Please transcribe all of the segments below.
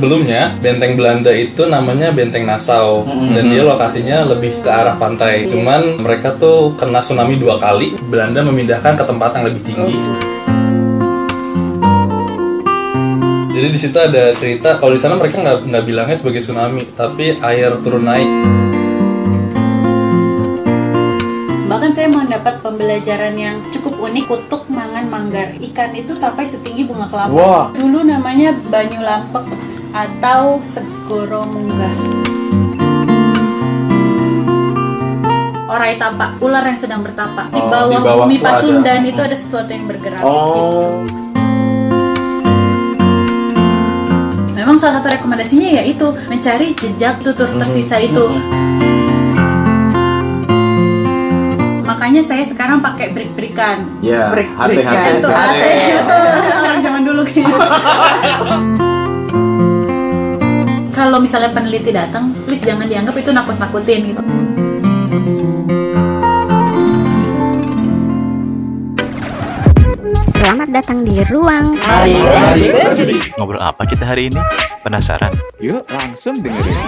sebelumnya benteng Belanda itu namanya benteng Nassau dan dia lokasinya lebih ke arah pantai. Cuman mereka tuh kena tsunami dua kali. Belanda memindahkan ke tempat yang lebih tinggi. Jadi di situ ada cerita kalau di sana mereka nggak nggak bilangnya sebagai tsunami, tapi air turun naik. Bahkan saya mendapat pembelajaran yang cukup unik kutuk mangan manggar. Ikan itu sampai setinggi bunga kelapa. Wah. Dulu namanya banyu lampek atau segoro munggah. Orai tapa, ular yang sedang bertapa. Di Oh, bawah, di bawah bumi ada. Pasundan itu ada sesuatu yang bergerak. Oh. Memang salah satu rekomendasinya yaitu mencari jejak tutur tersisa itu. Makanya saya sekarang pakai break-breakan. Ya, break hati-hati, itu hati-hati. hati itu orang zaman dulu kayaknya. Kalau misalnya peneliti datang, please jangan dianggap itu nakut-nakutin gitu. Selamat datang di ruang Ngobrol apa kita hari ini? Penasaran? Yuk langsung dengerin.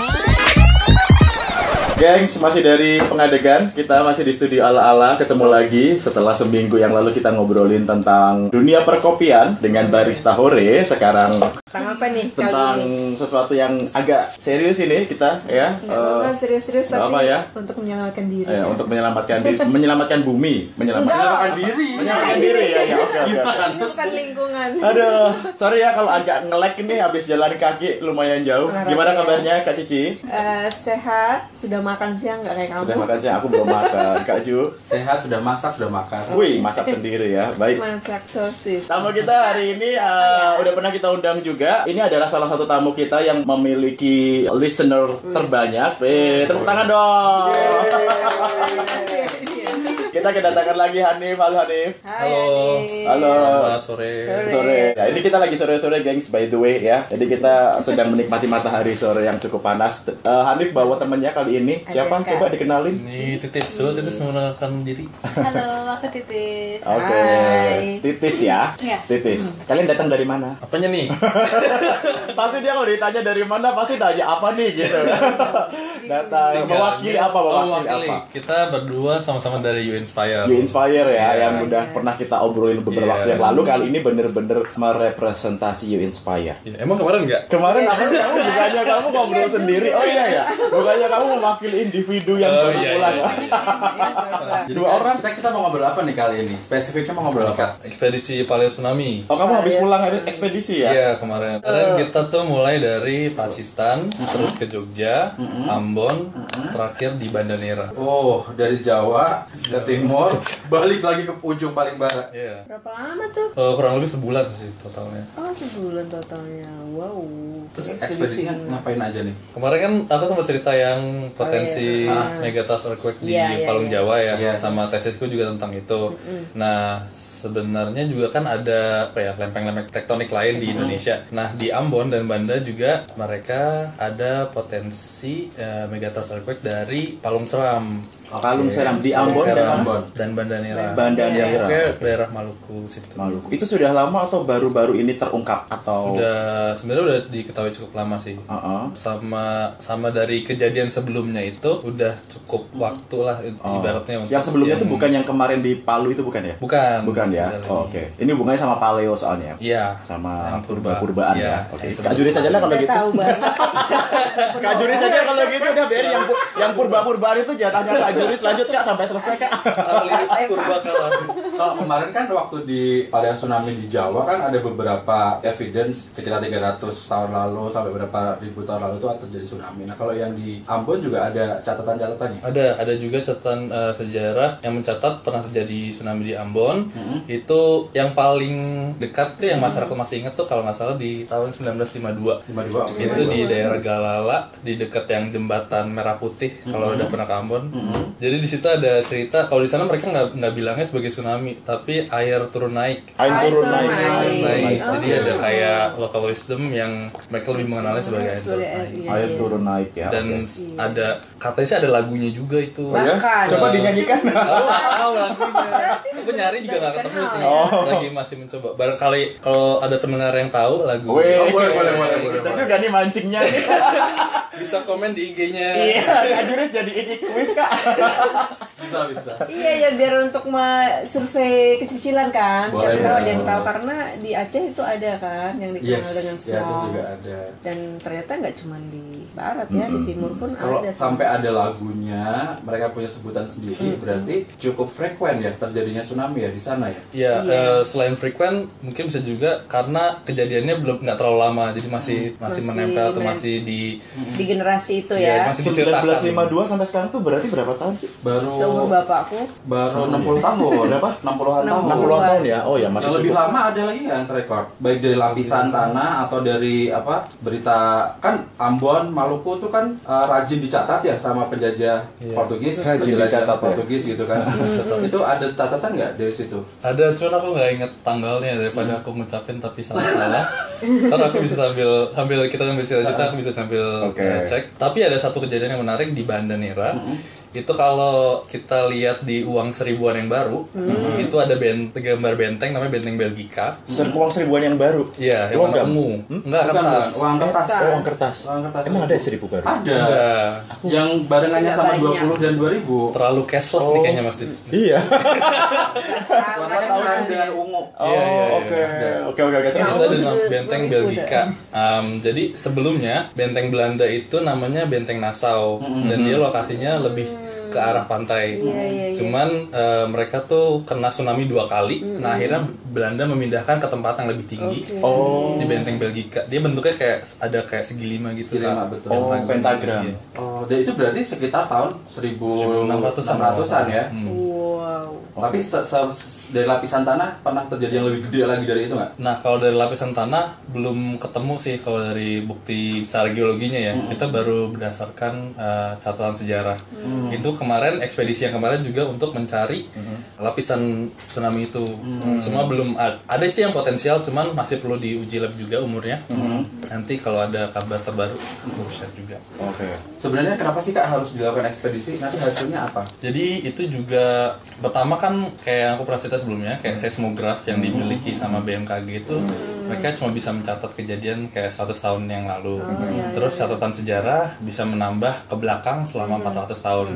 Gengs, masih dari pengadegan Kita masih di studio ala-ala Ketemu lagi setelah seminggu yang lalu kita ngobrolin tentang dunia perkopian Dengan barista Hore Sekarang Tentang apa nih kali tentang ini? sesuatu yang agak serius ini kita ya apa-apa, Eh, serius-serius nggak tapi apa ya. untuk menyelamatkan diri. eh, untuk menyelamatkan diri, menyelamatkan bumi, menyelamatkan, Enggak. diri, menyelamatkan diri ya, ya oke oke. Ini bukan lingkungan. Aduh, sorry ya kalau agak ngelek ini habis jalan kaki lumayan jauh. Olahraga Gimana ya. kabarnya Kak Cici? Eh, sehat, sudah makan siang nggak kayak kamu? Sudah makan siang, aku belum makan. Kak Ju, Sehat sudah masak sudah makan. wih masak sendiri ya, baik. Masak sosis. Tamu kita hari ini uh, udah pernah kita undang juga. Ini adalah salah satu tamu kita yang memiliki listener terbanyak. Eh, tepuk tangan dong. Kita kedatangan lagi Hanif. Halo Hanif. Hai, Halo. Halo. Selamat sore. Sore. Ya, ini kita lagi sore-sore, gengs. By the way ya. Jadi kita sedang menikmati matahari sore yang cukup panas. Eh, Hanif bawa temennya kali ini. Siapa? Coba dikenalin. Ini Titis, coba Titis mengenalkan diri. Halo, aku Titis. Oke. Hai. Titis ya. Iya. Titis. Kalian datang dari mana? Apanya nih? pasti dia kalau ditanya dari mana pasti tanya apa nih gitu datang mewakili apa Oh, mewakili apa Kita berdua sama-sama dari You Inspire. You Inspire ya, Iya. yang udah pernah kita obrolin beberapa Iya. waktu yang lalu kali ini bener-bener merepresentasi You Inspire. Ya, emang kemarin nggak? Kemarin apa sih kamu bukannya kamu ngobrol sendiri? Oh iya ya, bukannya kamu mewakili individu yang Oh, baru iya, pulang. iya. Jadi Dua kan orang. Kita kita mau ngobrol apa nih kali ini? Spesifiknya mau ngobrol apa? Ekspedisi Paleo Tsunami. Oh kamu habis pulang habis ekspedisi ya? Iya kemarin. Kemarin kita tuh mulai dari Pacitan, terus ke Jogja, Ambon, terakhir di Banda Nera. Oh, dari Jawa ke timur, balik lagi ke ujung paling barat. Iya. Berapa lama tuh? Eh, kurang lebih sebulan sih totalnya. Oh sebulan totalnya. Wow. Terus Ekspedisi. ngapain aja nih? Kemarin kan aku sempat cerita yang potensi Oh, iya. megatas earthquake di Iya, iya, Palung iya. Jawa ya, Yes. sama tesisku juga tentang itu. Nah, sebenarnya juga kan ada apa ya lempeng-lempeng tektonik lain di Indonesia. Nah, di Ambon dan Banda juga mereka ada potensi eh, megatas earthquake dari Palung Seram. Palung Seram di Ambon dan Seram Dan Banda Nera. Banda Ya, daerah Maluku situ. Maluku. Itu sudah lama atau baru-baru ini terungkap atau? Udah sebenarnya udah diketahui cukup lama sih. Heeh. sama sama dari kejadian sebelumnya itu udah cukup waktu lah Oh. ibaratnya untuk yang sebelumnya itu yang- bukan yang kemarin di Palu itu bukan ya? bukan Bukan ya? Oh. Oke. Ini hubungannya sama paleo soalnya. iya Sama purba-purbaan Iya, ya. Oke. yang Kak Juris aja lah kalau gitu. Kak Juris aja kalau gitu udah biar yang yang purba-purbaan itu jatahnya Kak Juris lanjut Kak sampai selesai Kak. Kalau kemarin kan waktu di pada tsunami di Jawa kan ada beberapa evidence sekitar 300 tahun lalu sampai beberapa ribu tahun lalu itu terjadi tsunami. Nah kalau yang di Ambon juga ada catatan-catatannya. ada ada juga catatan eh, sejarah yang mencatat pernah terjadi tsunami di Ambon Mm-hmm. itu yang paling dekat tuh yang masyarakat masih ingat tuh kalau nggak salah di tahun 1952 52 oke. itu di daerah Galala di dekat yang jembatan jembatan merah putih kalau udah pernah ke Ambon. Jadi di situ ada cerita kalau di sana mereka nggak nggak bilangnya sebagai tsunami, tapi air turun naik. Air turun naik. naik. Air turun Naik. naik. Jadi ada kayak local wisdom yang mereka lebih mengenalnya sebagai air turun naik. Air turun naik ya. Dan ada katanya sih ada lagunya juga itu. Oh ya? Bahkan. Coba dinyanyikan. Tahu lagunya. Aku nyari juga nggak ketemu sih. Lagi masih mencoba. Barangkali kalau ada pendengar yang tahu lagu, Oh, boleh, boleh, boleh, boleh, Kita juga nih mancingnya nih. bisa komen di IG-nya. Iya, jadi ini kuis kak. Bisa bisa. Iya ya biar untuk ma- survei kecil-kecilan kan. Boleh, Siapa tahu ada yang tahu karena di Aceh itu ada kan yang dikenal Yes, dengan di Aceh juga ada. Dan ternyata nggak cuma di barat ya, di timur pun Kalau ada. sampai ada lagunya, mereka punya sebutan sendiri, berarti cukup frekuent ya terjadinya tsunami ya di sana ya. Ya, eh, selain frequent mungkin bisa juga karena kejadiannya belum nggak terlalu lama, jadi masih masih, Masih menempel atau masih di di generasi itu Iya, ya. masih diceritakan. 1952 sampai sekarang tuh berarti berapa tahun sih? Baru Seumur bapakku. baru 60 tahun. Berapa? 60-an tahun. 60-an tahun ya? Oh ya masih Yang lebih lama ada lagi yang terrekord baik dari lapisan tanah atau dari apa berita kan Ambon Maluku tuh kan eh, rajin dicatat ya sama penjajah Portugis Rajin dicatat ya? Portugis gitu kan itu ada catatan nggak dari situ Ada, cuman aku nggak inget tanggalnya daripada aku ngucapin tapi salah salah. Ntar aku bisa sambil sambil kita sambil cerita-cerita aku bisa sambil Oke. eh, cek. Tapi ada satu kejadian yang menarik di Banda Nera. Itu kalau kita lihat di uang seribuan yang baru, itu ada ben- gambar benteng namanya benteng Belgika. Ser- uang seribuan yang baru. Iya, yang warna Logam? ungu. Enggak Bukan, kertas. bukan. uang kertas Oh, uang kertas. Uang kertas Emang ada seribu. baru? ada Enggak. yang barengannya sama banyak. 20 dan 2000 Terlalu cashless nih kayaknya Mas Dit. Iya. warnanya merah dengan ungu Oh, Iya, iya, oke. iya. Oke, oke, oke. Itu Terus ada benteng ribu Belgika. Um, jadi sebelumnya benteng Belanda itu namanya benteng Nassau dan dia lokasinya lebih ke arah pantai. Iya, iya, iya. Cuman eh, mereka tuh kena tsunami dua kali. Nah akhirnya Belanda memindahkan ke tempat yang lebih tinggi Oh. di benteng Belgika. Dia bentuknya kayak ada kayak segi lima gitu. Segi lima, betul. Oh, pentagram. Iya. oh dan itu berarti sekitar tahun 1600-an. 1600-an ya Tapi se- se- dari lapisan tanah pernah terjadi yang lebih gede lagi dari itu nggak? Nah kalau dari lapisan tanah belum ketemu sih kalau dari bukti secara geologinya ya. Kita baru berdasarkan uh, catatan sejarah. Itu kemarin ekspedisi yang kemarin juga untuk mencari lapisan tsunami itu. Semua belum ad- ada sih yang potensial cuman masih perlu diuji lab juga umurnya. Nanti kalau ada kabar terbaru aku share juga. Oke. Sebenarnya kenapa sih kak harus dilakukan ekspedisi? Nanti hasilnya apa? Jadi itu juga pertama kan kayak aku pernah cerita sebelumnya kayak seismograf yang dimiliki sama BMKG itu mereka cuma bisa mencatat kejadian kayak 100 tahun yang lalu. Terus catatan sejarah bisa menambah ke belakang selama 400 tahun.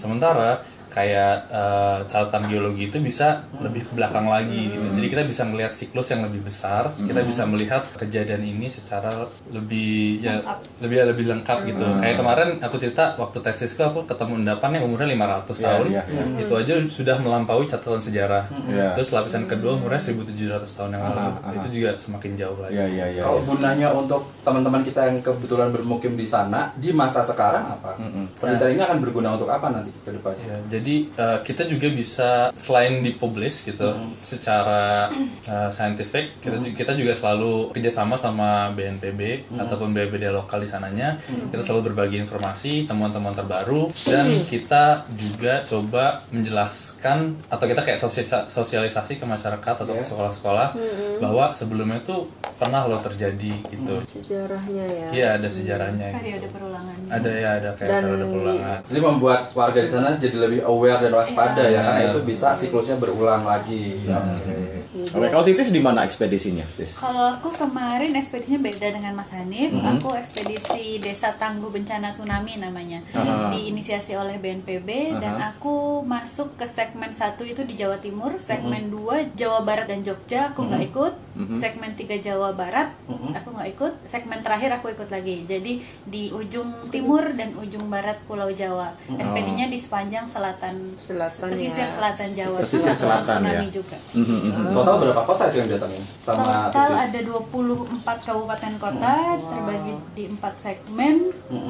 Sementara kayak eh, catatan geologi itu bisa lebih ke belakang lagi gitu. Jadi kita bisa melihat siklus yang lebih besar, kita bisa melihat kejadian ini secara lebih ya lebih lebih lengkap gitu. Kayak kemarin aku cerita waktu tesisku aku ketemu endapan yang umurnya 500 tahun. iya, iya. Itu aja sudah melampaui catatan sejarah. Iya. Terus lapisan kedua umurnya 1700 tahun yang lalu. Itu juga semakin jauh lagi. Iya, iya, iya. Kalau gunanya untuk teman-teman kita yang kebetulan bermukim di sana di masa sekarang apa? Penelitian ini akan berguna untuk apa nanti ke depannya? Ya, jadi eh, kita juga bisa selain dipublish gitu secara eh, scientific kita ju- kita juga selalu kerjasama sama BNPB ataupun BPD lokal di sananya. Kita selalu berbagi informasi temuan-temuan terbaru dan kita juga coba menjelaskan atau kita kayak sosialisa- sosialisasi ke masyarakat atau ke sekolah-sekolah bahwa sebelumnya tuh pernah loh terjadi gitu Sejarahnya ya. Iya ada sejarahnya gitu. periode perulangan ada ya ada kayak Dan di- perulangan Jadi membuat warga di sana jadi lebih aware dan waspada ya, karena Iya. itu bisa siklusnya berulang lagi. Oke. Oke, kalau Titis di mana ekspedisinya, Tis? Kalau aku kemarin ekspedisinya beda dengan Mas Hanif. Aku ekspedisi Desa Tangguh Bencana Tsunami namanya. Ah. Diinisiasi oleh BNPB dan aku masuk ke segmen satu itu di Jawa Timur, segmen 2 Jawa Barat dan Jogja aku nggak ikut, segmen 3 Jawa Barat aku nggak ikut, segmen terakhir aku ikut lagi. Jadi di ujung timur dan ujung barat Pulau Jawa. Ekspedinya di sepanjang selatan Selatan pesisir ya. selatan Jawa. Pesisir selatan tsunami ya. juga. Total berapa kota itu yang datangin sama Total Titis? ada 24 kabupaten kota terbagi di 4 segmen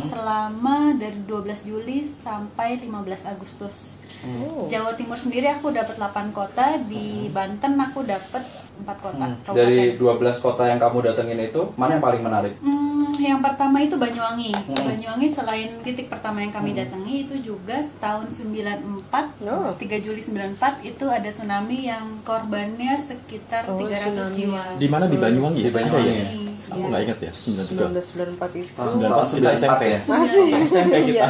selama dari 12 Juli sampai 15 Agustus. Jawa Timur sendiri aku dapat 8 kota, di Banten aku dapat 4 kota kabupaten. Dari 12 kota yang kamu datengin itu, mana yang paling menarik? Hmm, yang pertama itu Banyuwangi. Banyuwangi selain titik pertama yang kami datangi itu juga tahun 94, Oh. 3 Juli 94 itu ada tsunami yang korbannya sekitar Oh, 300 tsunami. jiwa. Di mana di Banyuwangi? Di Banyuwangi. Ya? Aku nggak ingat ya. 93. 1994 itu. Sembilan- kita SMP ya? Masih. SMP kita.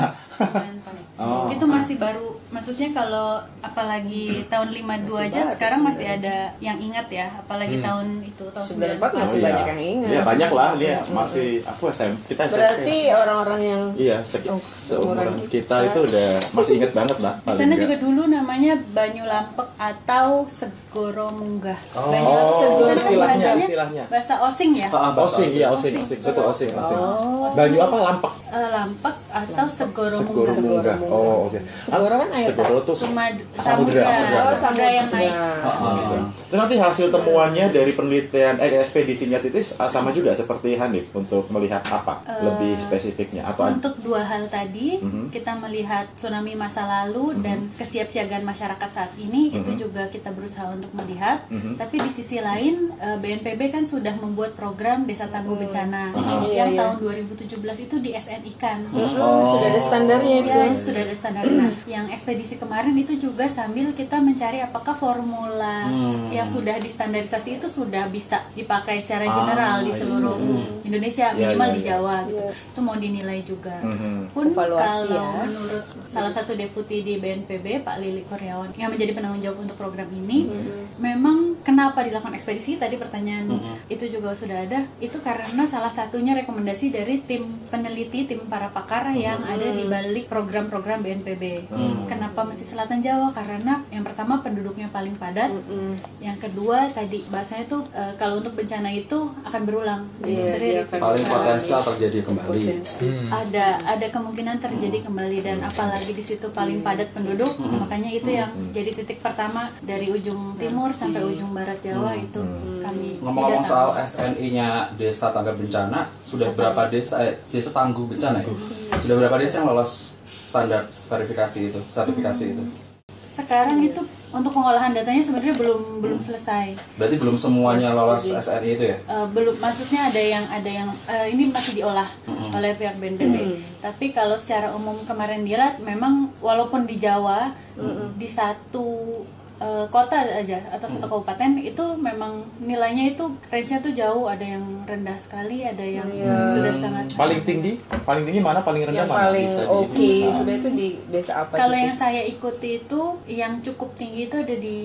Oh. Itu masih baru, maksudnya kalau apalagi tahun 52 aja baru, sekarang masih ada yang ingat ya, apalagi tahun itu tahun 94 masih Oh, banyak iya. yang ingat. Iya banyak lah dia masih aku SMP kita SMP. Berarti orang-orang yang Iya, se Oh, seumuran seumuran kita itu udah masih inget banget lah. Di sana juga dulu namanya Banyu Lampek atau Segoro Munggah. Oh, Segoro istilahnya, istilahnya. Bahasa Osing ya. Ah, bahasa Osing, iya osing, Osing. osing, betul osing, osing. Oh. Banyu apa lampek? Eh, Lampek atau Segoro Munggah. Segoro Munggah. Munggah. Oh, oke. Segoro kan air Segoro tuh Sumad- samudra. samudra. Oh, Samudra yang naik. samudra. Itu nanti hasil temuannya dari penelitian eh, ekspedisinya Titis ah, sama juga seperti Hanif untuk melihat apa lebih spesifiknya atau Untuk dua hal tadi, Mhm. kita melihat tsunami masa lalu dan kesiapsiagaan masyarakat saat ini Mhm. itu juga kita berusaha untuk melihat. Tapi di sisi lain, eh, BNPB kan sudah membuat program Desa Tangguh Bencana Iya, yang iya. tahun 2017 itu di SNI kan. Hmm, Sudah ada standarnya itu. Ya, sudah ada standar. Nah, yang ekspedisi kemarin itu juga sambil kita mencari apakah formula yang sudah distandarisasi itu sudah bisa dipakai secara general di seluruh Indonesia, Ya, minimal ya, di ya. Jawa. gitu. Itu mau dinilai juga. Mhm. Pun Evaluasi kalau ya. menurut salah satu deputi di BNPB, Pak Lili Kurniawan, yang menjadi penanggung jawab untuk program ini, memang kenapa dilakukan ekspedisi? Tadi pertanyaan itu juga sudah ada. Itu karena salah satunya rekomendasi dari tim peneliti, tim para pakar yang ada di balik program-program BNPB. Kenapa mesti Selatan Jawa? Karena yang pertama penduduknya paling padat, yang kedua tadi bahasanya tuh eh, kalau untuk bencana itu akan berulang. Jadi Iya, dia akan paling potensial terjadi kembali. ada ada kemungkinan terjadi kembali dan apalagi di situ paling padat penduduk makanya itu yang jadi titik pertama dari ujung timur sampai ujung barat Jawa itu kami Ngomong-ngomong soal. SNI-nya Desa Tangga Bencana, sudah berapa desa eh, Desa Tangguh Bencana ya? Sudah berapa desa yang lolos standar verifikasi itu, sertifikasi itu? sekarang itu untuk pengolahan datanya sebenarnya belum belum selesai Berarti belum semuanya lolos SNI itu ya? Eh, belum maksudnya ada yang ada yang eh, ini masih diolah oleh pihak BNPB. Tapi kalau secara umum kemarin dilihat memang walaupun di Jawa di satu eh, kota aja atau satu kabupaten itu memang nilainya itu range-nya tuh jauh ada yang rendah sekali ada yang sudah sangat paling tinggi? Paling tinggi mana? Paling rendah yang mana? paling di- oke Ah. sudah itu di desa apa? kalau yang saya ikuti itu yang cukup tinggi itu ada di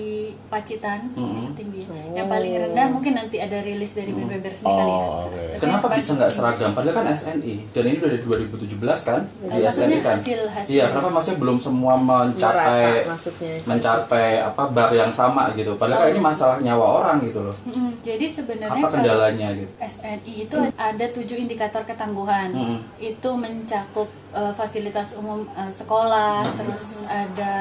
Pacitan itu tinggi yang paling rendah mungkin nanti ada rilis dari resmi kali ya Oh. Tapi Kenapa bisa nggak seragam? Padahal kan SNI dan ini udah dari 2017 kan di Maksudnya SNI kan. hasil- hasil. Iya, kenapa maksudnya belum semua mencapai Merata maksudnya. mencapai apa bar yang sama gitu. Padahal kan ini masalah nyawa orang gitu loh. Mm, Jadi sebenarnya Apa kendalanya gitu? SNI itu ada tujuh indikator ketangguhan. Itu mencakup eh, fasilitas umum eh, sekolah, terus ada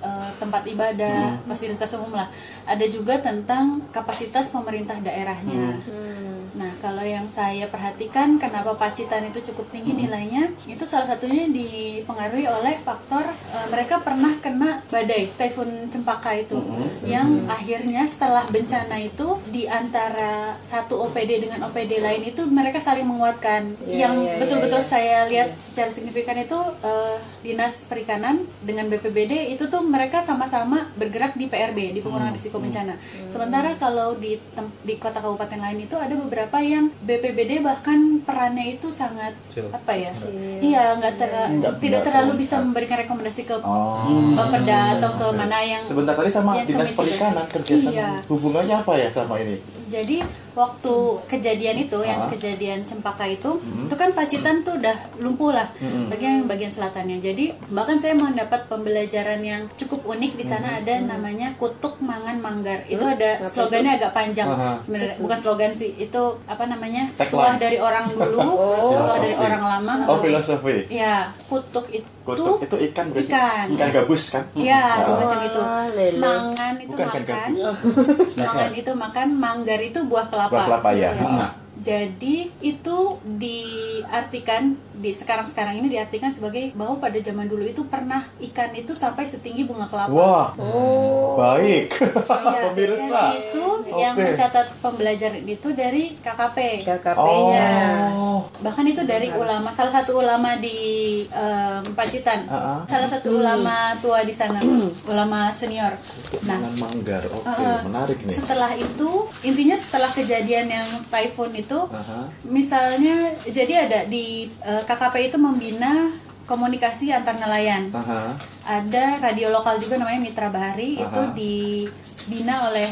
eh, tempat ibadah, fasilitas umum lah. Ada juga tentang kapasitas pemerintah daerahnya. Nah, kalau yang saya perhatikan kenapa Pacitan itu cukup tinggi nilainya, itu salah satunya dipengaruhi oleh faktor eh, mereka pernah kena badai Typhoon Cempaka itu yang akhirnya setelah bencana itu di antara satu OPD dengan OPD lain itu mereka saling menguatkan. Iya, yang iya, betul-betul iya, saya lihat secara signifikan itu eh, Dinas Perikanan dengan BPBD itu tuh mereka sama-sama bergerak di PRB di pengurangan risiko bencana. Sementara kalau di di kota kabupaten lain itu ada beberapa yang BPBD bahkan perannya itu sangat Kecil. apa ya? Iya, nggak ter- tidak terlalu bisa memberikan rekomendasi ke Oh. Atau ke mana yang Sebentar tadi sama yang dinas perikanan kerja sama. Iya. Hubungannya apa ya sama ini? Jadi waktu kejadian itu, yang kejadian Cempaka itu, itu kan Pacitan tuh udah lumpuh lah, bagian bagian selatannya. Jadi bahkan saya mendapat pembelajaran yang cukup unik di sana ada namanya kutuk mangan manggar. Itu ada slogannya agak panjang sebenarnya, bukan slogan sih, itu apa namanya tuah dari orang dulu, tuah dari orang lama. Oh, filosofi. Ya, kutuk itu Kutuk itu ikan berarti. Ikan. Ikan gabus kan? Iya, semacam itu. Ah, lele. Mangan itu Bukan kan makan. gabus. Mangan itu makan, manggar itu buah kelapa. Buah kelapa ya. Bunga. Jadi itu diartikan di sekarang-sekarang ini diartikan sebagai bahwa pada zaman dulu itu pernah ikan itu sampai setinggi bunga kelapa. Wah. Baik. Iya, Pemirsa. itu yang Oke. mencatat pembelajaran itu dari KKP. KKP-nya. Oh. Bahkan itu dari ulama, salah satu ulama di em, Pacitan, Ah, ah. salah satu ulama tua di sana, ulama senior. Nah, Dengan manggar. Oke, Uh, menarik nih. Setelah itu, intinya setelah kejadian yang typhoon itu, Aha. misalnya, jadi ada di uh, KKP itu membina komunikasi antar nelayan. Aha. Ada radio lokal juga namanya Mitra Bahari, itu Aha. dibina oleh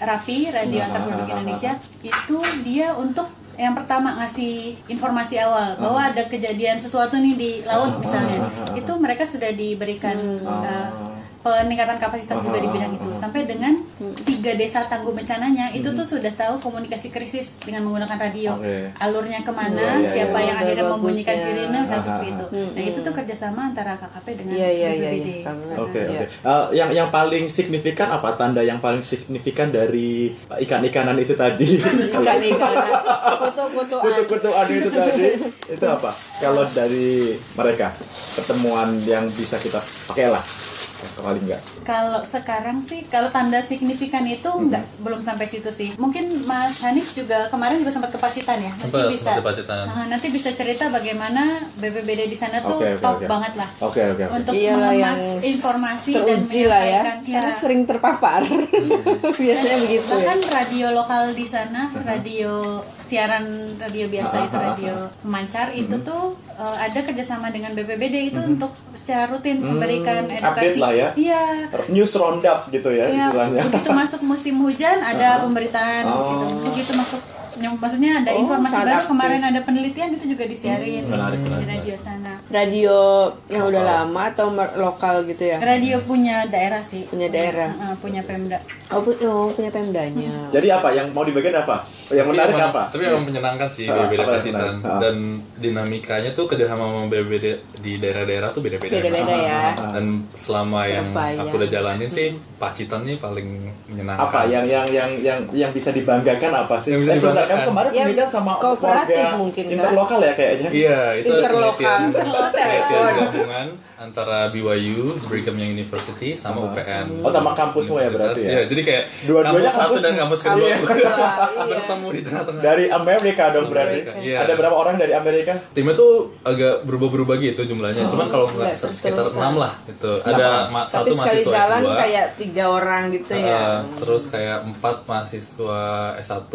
Rapi Radio Aha, Antar Penduduk Indonesia. Itu dia untuk yang pertama ngasih informasi awal bahwa ada kejadian sesuatu nih di laut misalnya. Itu mereka sudah diberikan uh, peningkatan kapasitas juga di bidang itu sampai dengan tiga desa tangguh bencananya itu tuh sudah tahu komunikasi krisis dengan menggunakan radio alurnya ke mana Iya, iya, siapa iya. yang Udah akhirnya bagus membunyikan ya. sirine misalnya seperti itu nah itu tuh kerjasama antara KKP dengan iya, BPBD. Oke oke. Eh, yang yang paling signifikan apa tanda yang paling signifikan dari ikan-ikanan itu tadi? Ikan ikan. Kutu-kutuan. Kutu-kutuan itu tadi itu apa? Kalau dari mereka pertemuan yang bisa kita pakai lah paling enggak. Kalau sekarang sih, kalau tanda signifikan itu Hmm. nggak belum sampai situ sih. Mungkin Mas Hanif juga kemarin juga sempat ke Pacitan ya. Nanti Sempat, bisa. Pacitan. Nah, nanti bisa cerita bagaimana BPBD di sana tuh Oke, oke, top oke. banget lah. Oke oke oke. Untuk Iyalah mengemas informasi dan lah ya. menyampaikan. Ya. Karena sering terpapar. Biasanya begitu ya. Bahkan radio lokal di sana, radio siaran radio biasa itu radio pemancar itu tuh uh, ada kerjasama dengan BPBD itu untuk secara rutin memberikan edukasi. update lah ya. Iya. News roundup gitu ya Iya, istilahnya. begitu masuk musim hujan ada pemberitaan Oh. gitu. Begitu masuk maksudnya ada Oh, informasi baru aktif. kemarin ada penelitian itu juga disiarin Hmm, menarik, di menarik, radio sana. Radio yang udah lama atau lokal gitu ya? Radio punya daerah sih. Punya daerah. Uh, punya Pemda. Oh, pu- oh, punya pemdanya. Jadi apa yang mau dibagikan apa? Yang Tapi menarik emang- apa? Tapi emang menyenangkan sih Ah, yang Pacitan menarik? Ah. dan dinamikanya tuh kerjasama sama BBD di daerah-daerah tuh beda-beda. Beda-beda ya. Dan selama yang Terbayang. aku udah jalanin sih Pacitan nih paling menyenangkan. apa yang yang yang yang yang bisa dibanggakan apa sih? Yang bisa Eh, dibanggakan. Kamu kemarin Ya, penelitian sama kooperatif mungkin, kan? interlokal ya kayaknya. Iya, itu Interlokal. penelitian, gabungan antara BYU, Brigham Young University, sama UPN. Oh, sama kampusmu ya berarti ya? Iya, jadi kayak Dua-duanya kampus satu dan kampus kedua kedua, iya. bertemu di tengah-tengah. Dari Amerika dong berarti. Iya. Ada berapa orang dari Amerika? Timnya tuh agak berubah-berubah gitu jumlahnya. Cuman kalau nggak sekitar enam lah gitu. Ada ma- Tapi satu sekali mahasiswa jalan S2. kayak tiga orang gitu ya. terus kayak empat mahasiswa S1,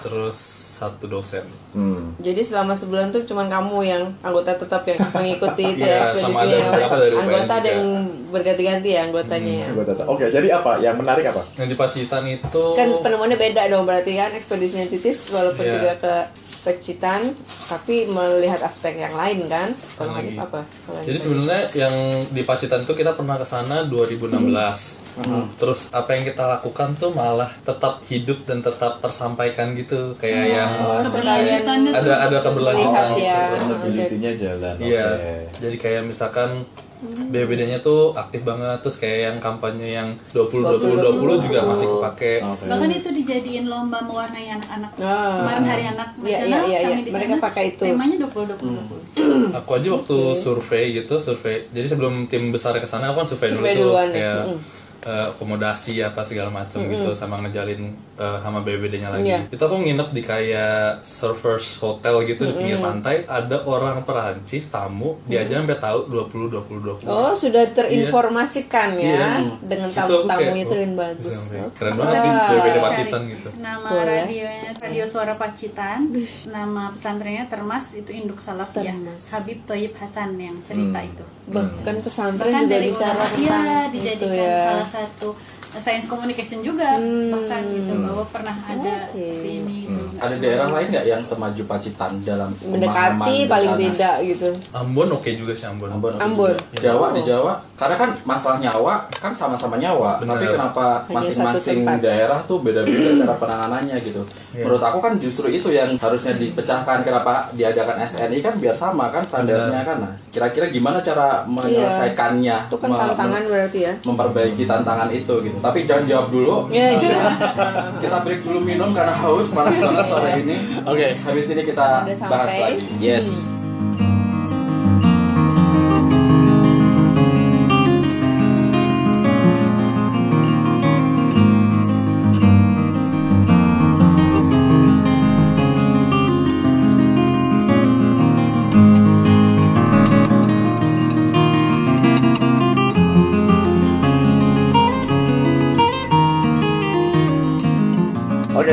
terus satu dosen. Hmm. Jadi selama sebulan tuh cuman kamu yang anggota tetap yang mengikuti itu Iya, ya sama ada ekspedisinya. UPN Anggota ada yang berganti-ganti ya anggotanya ya. Gua tahu. Oke, jadi apa? Yang menarik apa? Yang di Pacitan itu Kan penemuannya beda dong berarti kan ekspedisinya Titis walaupun Iya. juga ke Pacitan tapi melihat aspek yang lain kan. Kalau lagi. Hanif apa? Kalau Jadi sebenarnya yang di Pacitan itu kita pernah ke sana 2016. Terus apa yang kita lakukan tuh malah tetap hidup dan tetap tersampaikan gitu kayak yang Oh, Keberlanjutannya ada ada keberlanjutan. ya. Sustainability-nya jalan. Iya. Oke. Jadi kayak misalkan BBD-nya tuh aktif banget terus kayak yang kampanye yang 20 20 20 juga masih kepake. Oke. Bahkan itu dijadiin lomba mewarnai anak-anak. Ah. Kemarin hari anak Iya, nasional iya, iya, kami iya. di Mereka sana pakai itu. temanya 20 20 20. Aku aja waktu survei gitu, survei. Jadi sebelum tim besar ke sana aku kan survei, Survei dulu tuh duluan ya. kayak Mm. Eh, akomodasi apa segala macam gitu sama ngejalin eh, sama BBD-nya lagi. Iya. Itu aku nginep di kayak surfers hotel gitu di pinggir pantai, ada orang Perancis tamu, dia aja sampai tahu 20 20 20. Oh, sudah terinformasikan ya Iya. dengan Itu aku tamu-tamu kayak, itu oh, dan bagus. Oh, Keren banget di BBD Pacitan gitu. Nama Boleh. radionya Radio Suara Pacitan, nama pesantrennya Termas itu induk salafiyah. Termas. Habib Toyib Hasan yang cerita itu. Bahkan pesantren Bahkan juga dari bisa iya itu dijadikan ya. salah satu science communication juga bahkan gitu bahwa pernah ada Oke. seperti ini gitu. Ada daerah lain nggak yang semaju Pacitan dalam mendekati pemahaman paling bencana? beda gitu. Ambon oke juga sih Ambon. Ambon, oke Ambon. juga. Jawa di Jawa karena kan masalah nyawa kan sama-sama nyawa Bener. tapi kenapa masing-masing daerah tuh beda-beda cara penanganannya gitu menurut aku kan justru itu yang harusnya dipecahkan kenapa diadakan SNI kan biar sama kan standarnya kan nah kira-kira gimana cara menyelesaikannya Itu kan tantangan berarti ya. memperbaiki tantangan itu gitu Tapi jangan jawab dulu. Ya, iya. Kita break dulu minum karena haus panas banget sore ini. Oke. Habis ini kita bahas lagi. Yes. Oke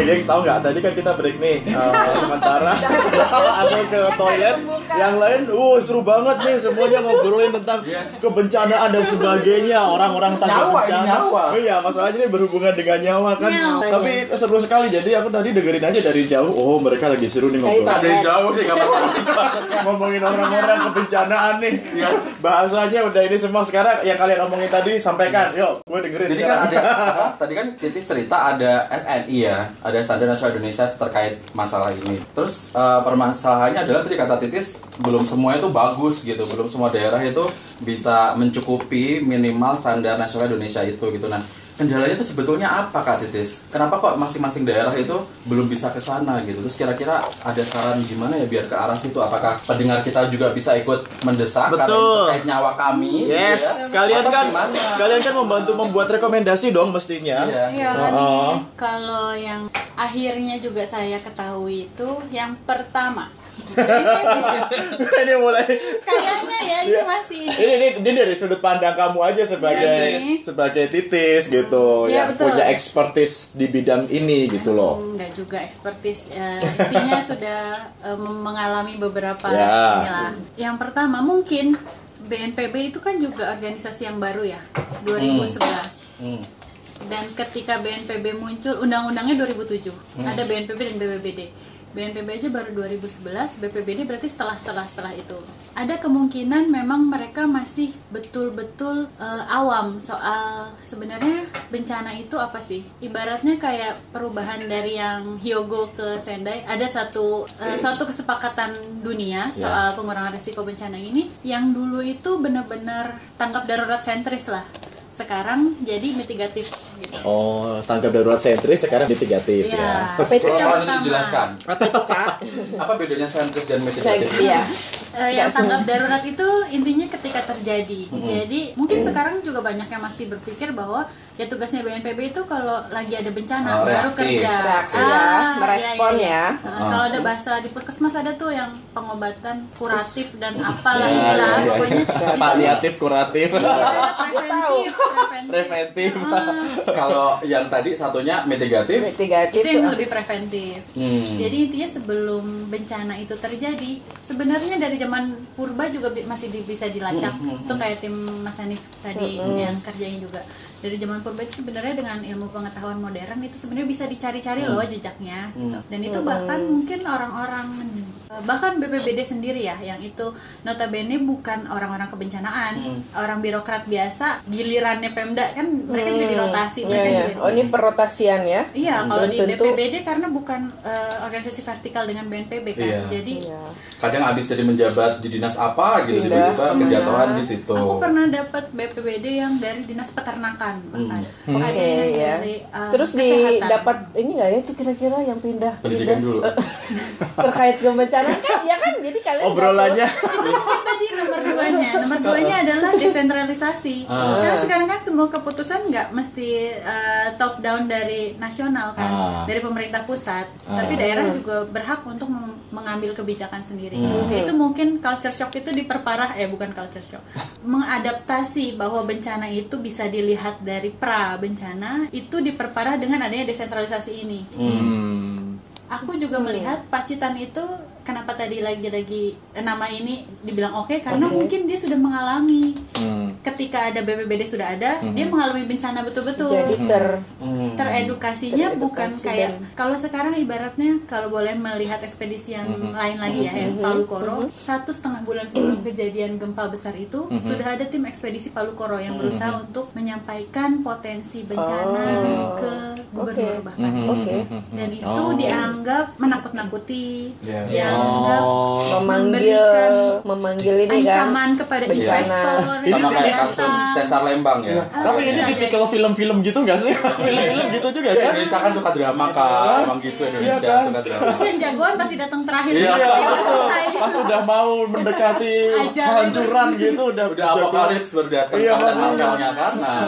gengs, tahu nggak? Tadi kan kita break nih eh, sementara aku ke toilet. Yang lain, uh seru banget nih semuanya ngobrolin tentang kebencanaan dan sebagainya. Orang-orang tangga Nyawa, bencana. nyawa. Oh iya, masalahnya ini berhubungan dengan nyawa kan. Nyawa. Tapi seru sekali. Jadi aku tadi dengerin aja dari jauh. Oh mereka lagi seru nih Dari ngobrol. Ada yang jauh nih ngomongin orang-orang kebencanaan nih. Iya. Bahasanya udah ini semua sekarang yang kalian omongin tadi sampaikan. Yuk, gue dengerin Jadi kan sekarang. ada apa, tadi kan Titis cerita ada SNI ya, ada Standar Nasional Indonesia terkait masalah ini. Terus eh, permasalahannya adalah tadi kata Titis belum semuanya itu bagus gitu, belum semua daerah itu bisa mencukupi minimal standar nasional Indonesia itu gitu. Nah, kendalanya itu sebetulnya apa Kak Titis? Kenapa kok masing-masing daerah itu belum bisa ke sana gitu? Terus kira-kira ada saran gimana ya biar ke arah situ? Apakah pendengar kita juga bisa ikut mendesak karena Betul. ini terkait nyawa kami? Yes, gitu ya? kalian Atau kan gimana? kalian kan membantu membuat rekomendasi dong mestinya. Iya. Ya, Oh. nih, kalau yang akhirnya juga saya ketahui itu yang pertama. ini mulai Kayaknya ya ini masih ini, ini ini dari sudut pandang kamu aja sebagai Iya, sebagai titis gitu Iya, yang betul. punya expertise di bidang ini gitu loh. Enggak juga ekspertis eh, intinya sudah mem- mengalami beberapa Ya. inilah. Yang pertama mungkin BNPB itu kan juga organisasi yang baru ya 2011 Hmm. dan ketika BNPB muncul undang-undangnya 2007 ada BNPB dan BPBD BNPB aja baru 2011 BPBD berarti setelah setelah setelah itu. Ada kemungkinan memang mereka masih betul-betul eh, awam soal sebenarnya bencana itu apa sih? Ibaratnya kayak perubahan dari yang Hyogo ke Sendai ada satu eh, suatu kesepakatan dunia soal pengurangan risiko bencana ini yang dulu itu benar-benar tanggap darurat sentris lah sekarang jadi mitigatif gitu. Oh, tanggap darurat sentris sekarang mitigatif Iya. ya. Apa itu? yang pertama. dijelaskan. Apa itu kak? Apa bedanya sentris dan mitigatif? gitu ya. Eh, yang tanggap darurat itu intinya ketika terjadi. Jadi mungkin sekarang juga banyak yang masih berpikir bahwa ya tugasnya BNPB itu kalau lagi ada bencana Oh, baru reaktif. kerja. Reaksi ya, merespon ya. Eh, Kalau ada bahasa di puskesmas ada tuh yang pengobatan kuratif dan apalah Iya, inilah iya, iya. pokoknya Paliatif, kuratif, preventif, preventif. preventif. Kalau yang tadi satunya mitigatif. Mitigatif itu yang tuh. lebih preventif. Hmm. Jadi intinya sebelum bencana itu terjadi, sebenarnya dari zaman purba juga masih bisa dilacak. Itu kayak tim Mas Hanif tadi yang kerjain juga. Dari zaman purba itu sebenarnya dengan ilmu pengetahuan modern itu sebenarnya bisa dicari-cari loh jejaknya. gitu. Dan itu bahkan mungkin orang-orang bahkan BPBD sendiri ya yang itu notabene bukan orang-orang kebencanaan, orang birokrat biasa, gilirannya Pemda kan mereka juga dirotasi Iya, mereka iya. juga Oh ini perrotasian ya? Iya, kalau Belum di tentu. BPBD karena bukan eh, organisasi vertikal dengan BNPB kan. Iya. Jadi Iya. Kadang habis jadi menjabat di dinas apa gitu tiba-tiba kejatuhan di situ. aku pernah dapat BPBD yang dari dinas peternakan bahkan. Oke Ada yang ya. dari eh, Terus di dapat ini nggak ya itu kira-kira yang pindah Pendidikan pindah dulu. terkait kebencanaan kan ya kan jadi kalian Obrolannya Itu mungkin tadi nomor duanya. Nomor duanya adalah desentralisasi. Ah. Karena sekarang kan semua keputusan nggak mesti eh, top down dari nasional kan, Ah. dari pemerintah pusat. Ah. Tapi daerah juga berhak untuk mengambil kebijakan sendiri. Hmm. Ya, itu mungkin culture shock itu diperparah, eh bukan culture shock, mengadaptasi bahwa bencana itu bisa dilihat dari pra bencana itu diperparah dengan adanya desentralisasi ini Hmm. aku juga melihat Pacitan itu kenapa tadi lagi-lagi nama ini dibilang oke? Karena mungkin dia sudah mengalami. Hmm. ketika ada BPBD sudah ada dia mengalami bencana betul-betul. Jadi ter Hmm. teredukasinya Teredukasi bukan dan- kayak kalau sekarang ibaratnya kalau boleh melihat ekspedisi yang lain lagi ya yang Palu Koro satu setengah bulan sebelum kejadian gempa besar itu sudah ada tim ekspedisi Palu Koro yang berusaha untuk menyampaikan potensi bencana Oh. ke gubernur Oke. bahkan. Oke. Dan itu Oh. dianggap menakut-nakuti Iya. yang dianggap memanggil memanggil ini kan ancaman kepada Bencana. investor Sama kayak kasus Cesar Lembang ya. Tapi ini bisa tipikal film-film gitu gak sih? Film-film gitu juga kan? Indonesia kan suka drama kan, emang gitu Indonesia Iya kan? suka drama. Terus yang jagoan pasti datang terakhir Iya. Iya, Iya, pas udah mau mendekati kehancuran gitu udah Udah apokalips baru datang Iya, kan. Nah,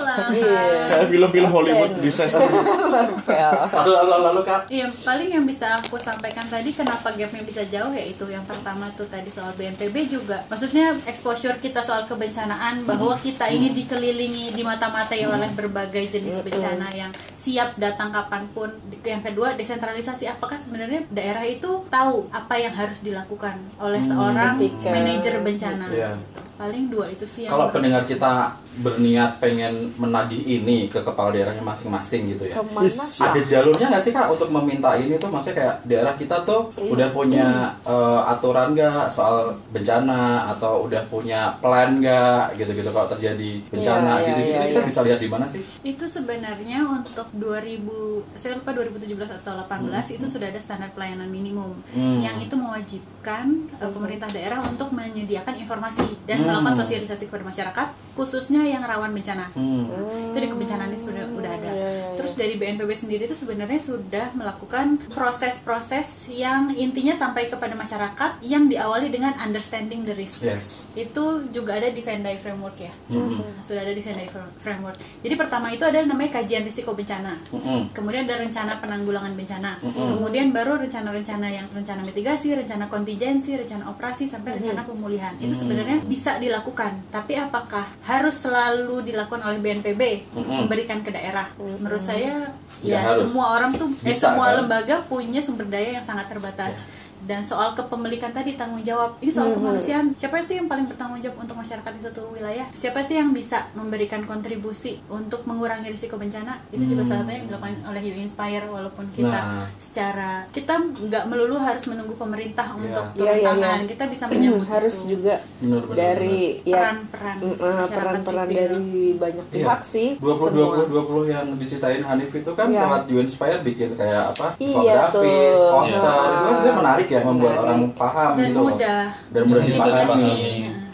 kayak film-film Hollywood disaster. Lalu lalu lalu Kak. Iya, paling yang bisa aku sampaikan tadi kenapa gapnya bisa jauh ya itu yang pertama tuh tadi soal BNPB juga. Maksudnya exposure kita soal kebencanaan bahwa kita ini dikelilingi di mata-matai oleh berbagai jenis bencana yang siap datang kapan pun. Yang kedua desentralisasi. Apakah sebenarnya daerah itu tahu apa yang harus dilakukan oleh seorang ketika- manajer bencana? Iya. Paling dua itu sih yang Kalau pendengar kita berniat pengen menagih ini ke kepala daerahnya masing-masing gitu ya. Ke mana sih? Ada jalurnya nggak sih kak untuk meminta ini tuh maksudnya kayak daerah kita tuh udah punya eh, aturan nggak soal bencana atau udah punya plan nggak gitu-gitu kalau terjadi bencana Iya, iya, gitu-gitu iya, kita iya. bisa lihat di mana sih? itu sebenarnya untuk 2000 saya lupa 2017 atau 18 itu sudah ada standar pelayanan minimum Hmm. yang itu mewajibkan uh, pemerintah daerah untuk menyediakan informasi dan melakukan sosialisasi kepada masyarakat khususnya yang rawan bencana. Hmm. itu di kebencanaan ini sudah udah ada. Iya, iya. terus dari BNPB sendiri itu sebenarnya sudah melakukan proses-proses yang intinya sampai kepada masyarakat yang diawali dengan understanding the risk. Yes. itu juga ada di Sendai framework ya. Nah, sudah ada di Sendai Fr- framework. Jadi pertama itu ada namanya kajian risiko bencana. Mm-mm. kemudian ada rencana penanggulangan bencana. Kemudian baru rencana-rencana yang rencana mitigasi rencana kontingensi rencana operasi sampai rencana pemulihan. Itu sebenarnya bisa dilakukan tapi apakah harus selalu dilakukan oleh BNPB memberikan ke daerah? Menurut saya Ya, ya, harus. semua orang tuh eh, Bisa, semua kan? lembaga punya sumber daya yang sangat terbatas dan soal kepemilikan tadi tanggung jawab ini soal kemanusiaan siapa sih yang paling bertanggung jawab untuk masyarakat di suatu wilayah siapa sih yang bisa memberikan kontribusi untuk mengurangi risiko bencana itu juga salah satu yang dilakukan oleh You Inspire walaupun kita Nah. secara kita nggak melulu harus menunggu pemerintah untuk Iya, turun iya, tangan iya. kita bisa menyambut harus itu. juga Benar, benar, dari ya peran-peran mm, uh, masyarakat peran-peran sipil. dari banyak Iya. pihak sih 20 semua. 20 20 yang diceritain Hanif itu kan Iya. lewat You Inspire bikin kayak apa? Iya, infografis, tuh. poster. Iya. Itu kan sebenarnya menarik ya membuat Menarik. orang paham dan gitu mudah Dan mudah Dan dipahami. dipahami.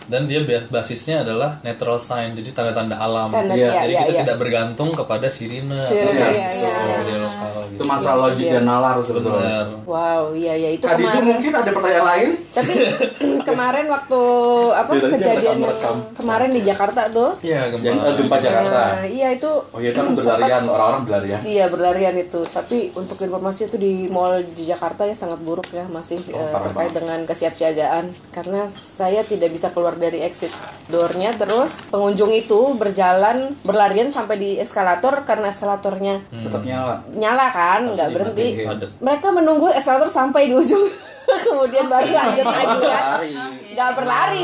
dan dia ba- basisnya adalah natural sign jadi tanda-tanda alam Tanda- Iya, iya, jadi iya, kita iya. tidak bergantung kepada sirine Sirine, atau iya, iya, iya. media lokal gitu. Itu masalah logik dan nalar sebetulnya. Benar. Wow, iya ya itu Tadi itu mungkin ada pertanyaan lain? Tapi kemarin waktu apa tadi kejadian yang kemarin di Jakarta tuh. Iya, gempa. Yang eh, gempa Jakarta. Nah, iya itu. Oh iya kan berlarian, orang-orang berlarian. Iya berlarian itu. Tapi untuk informasi itu di mall di Jakarta ya sangat buruk ya masih Oh, eh, parah terkait banget. dengan kesiapsiagaan karena saya tidak bisa keluar dari exit doornya terus pengunjung itu berjalan berlarian sampai di eskalator karena eskalatornya Tetap nyala. nyala kan? Nggak berhenti. mereka menunggu eskalator sampai di ujung. Kemudian baru lanjut lagi kan? Lari. nggak berlari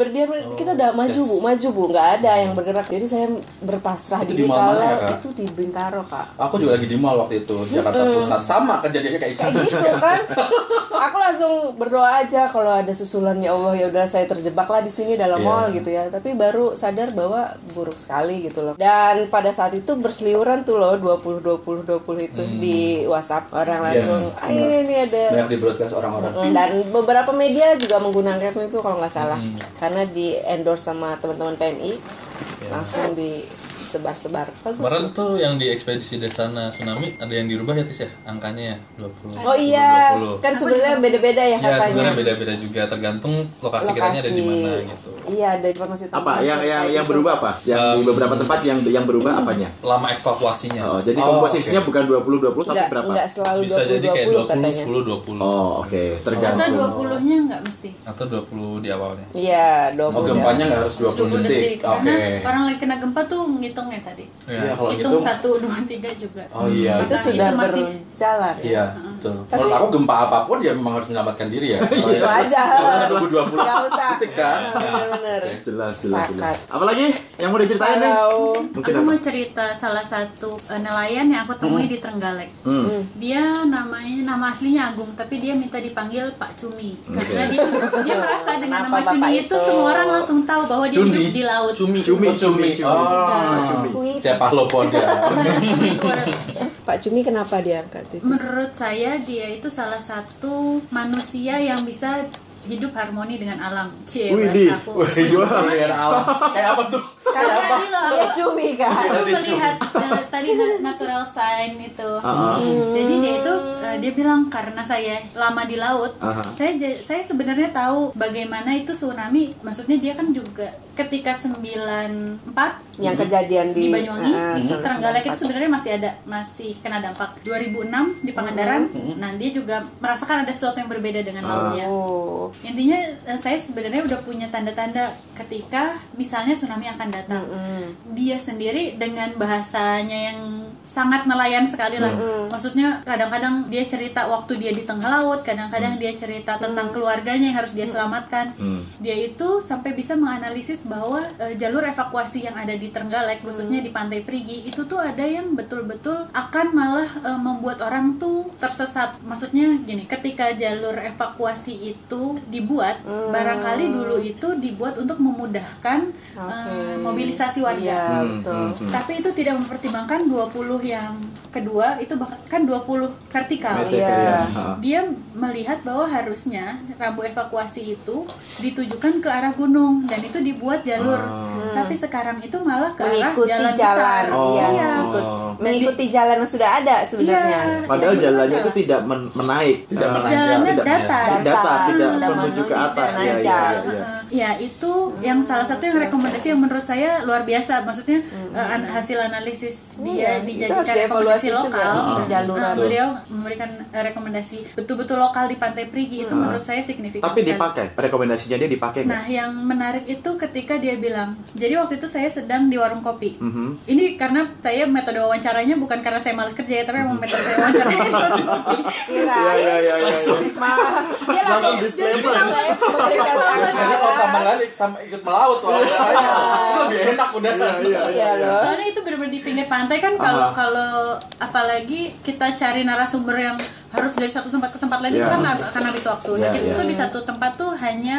berdiam kita udah maju bu. Maju bu. Nggak ada yang bergerak. Jadi saya berpasrah Itu di diri kalau ya, Kak? itu di Bintaro kak. Aku juga lagi di mall waktu itu Jakarta Pusat. Sama kejadiannya kayak gitu. gitu kan? Aku langsung berdoa aja kalau ada susulan ya Allah ya udah saya terjebak lah di sini dalam Iya. mall gitu ya. Tapi baru sadar bahwa buruk sekali gitu loh. Dan pada saat itu berseliweran tuh loh 20 20 20 itu di WhatsApp. Orang Yes, langsung ah ini ini ada. Banyak di broadcast orang-orang. Mm, dan beberapa media juga menggunakan itu kalau nggak salah karena di endorse sama teman-teman PMI langsung disebar-sebar bagus Kemarin tuh yang di ekspedisi Desana tsunami ada yang dirubah ya Tis ya angkanya ya 20 oh iya 20. kan sebenarnya beda-beda ya Ya katanya sebenarnya beda-beda juga tergantung lokasi, kiranya ada di mana gitu. iya ada informasi Apa tentang yang yang yang berubah apa? Yang di beberapa tempat yang yang berubah apanya? Lama evakuasinya. Oh, jadi Oh, komposisinya bukan 20 20 tapi Enggak, berapa? enggak selalu Bisa 20 jadi kayak 20 20 katanya 10 20 Oh, oke, Kita tergantung. 20 nya nggak mesti atau 20 di awalnya. iya 20 Oh gempanya nggak harus 20 20 detik. detik Oke. karena orang lagi kena gempa tuh ngitungnya tadi Iya kalau hitung gitu. satu dua tiga juga Oh iya. itu Nah, sudah itu masih- berjalan Iya, betul. Menurut aku gempa apa pun ya memang harus menyelamatkan diri ya. itu aja Tunggu 20 nggak usah detik kan. bener-bener Jelas, jelas, jelas. Sepakat. Apalagi yang mau diceritain nih? Mungkin aku apa? mau cerita salah satu eh, nelayan yang aku temui di Trenggalek Hmm. dia namanya nama aslinya Agung tapi dia minta dipanggil Pak Cumi karena dia dia merasa dengan Kenapa nama Cumi itu itu? semua orang langsung tahu bahwa dia Cumi. hidup di laut Cumi. Cumi, Oh, cumi. cumi. Oh, Sweet. Cepalopoda. Nah, itu ada- Pak Cumi kenapa diangkat itu? Menurut saya dia itu salah satu manusia yang bisa hidup harmoni dengan alam. Cie, aku. Hidup dengan alam. Kayak apa tuh? Karena tadi loh Cumi kan. aku melihat eh, tadi na- natural sign itu. Ah, Jadi dia itu eh, dia bilang karena saya lama di laut, Aha. saya ja- saya sebenarnya tahu bagaimana itu tsunami. Maksudnya dia kan juga ketika 94 Yang kejadian di, di Banyuwangi, Ah, ah, Trenggalek itu 1994. sebenarnya masih ada masih kena dampak 2006 di Pangandaran. Nah, dia juga merasakan ada sesuatu yang berbeda dengan lautnya. Oh. Intinya eh, saya sebenarnya udah punya tanda-tanda ketika misalnya tsunami akan datang. Dia sendiri dengan bahasanya yang sangat nelayan sekali lah. Maksudnya kadang-kadang dia cerita waktu dia di tengah laut, kadang-kadang dia cerita tentang keluarganya yang harus dia selamatkan. Dia itu sampai bisa menganalisis bahwa eh, jalur evakuasi yang ada di Trenggalek khususnya di Pantai Perigi itu tuh ada yang betul-betul akan malah eh, membuat orang tuh tersesat. Maksudnya gini, ketika jalur evakuasi itu dibuat, barangkali dulu itu dibuat untuk memudahkan eh, mobilisasi warga. Iya, betul. Tapi itu tidak mempertimbangkan 20 yang kedua itu bahkan 20 vertikal. Iya. ya. Dia melihat bahwa harusnya rambu evakuasi itu ditujukan ke arah gunung dan itu dibuat jalur. Tapi sekarang itu malah ke arah Mengikuti jalan, jalan, besar. Oh. iya, ikut Oh. mengikuti jalan yang sudah ada sebenarnya. Iya. Padahal Itu jalannya itu tidak men- menaik, Tidak Eh, menanjak. Jalannya tidak datar. datar, tidak Tidak menuju ke atas ya, ya, ya, ya. Ya itu yang salah satu yang rekomendasi yang menurut saya luar biasa. Maksudnya eh, an- hasil analisis dia Iya, itu dijadikan harus rekomendasi dievaluasi juga, lokal. Eh, beliau memberikan eh, rekomendasi betul-betul lokal di Pantai Perigi itu menurut saya signifikan. Tapi sekali. dipakai, rekomendasinya dia dipakai? Nah, yang menarik itu ketika dia bilang, jadi waktu itu saya sedang di warung kopi. Mhm. Ini karena saya metode wawancaranya bukan karena saya malas kerja ya, tapi memang metode saya wawancaranya. Kira Iya, iya, iya, iya. Mah, dia Langsung disclaimer. Biasanya saran. kalau sama lari sama ikut melaut kalau caranya itu lebih enak udah. Iya, Iya loh. Soalnya itu benar-benar di pinggir pantai kan kalau Aha. kalau apalagi kita cari narasumber yang harus dari satu tempat ke tempat lain itu Iya. kan akan habis waktu. Nah, Iya, kita iya. tuh di satu tempat tuh hanya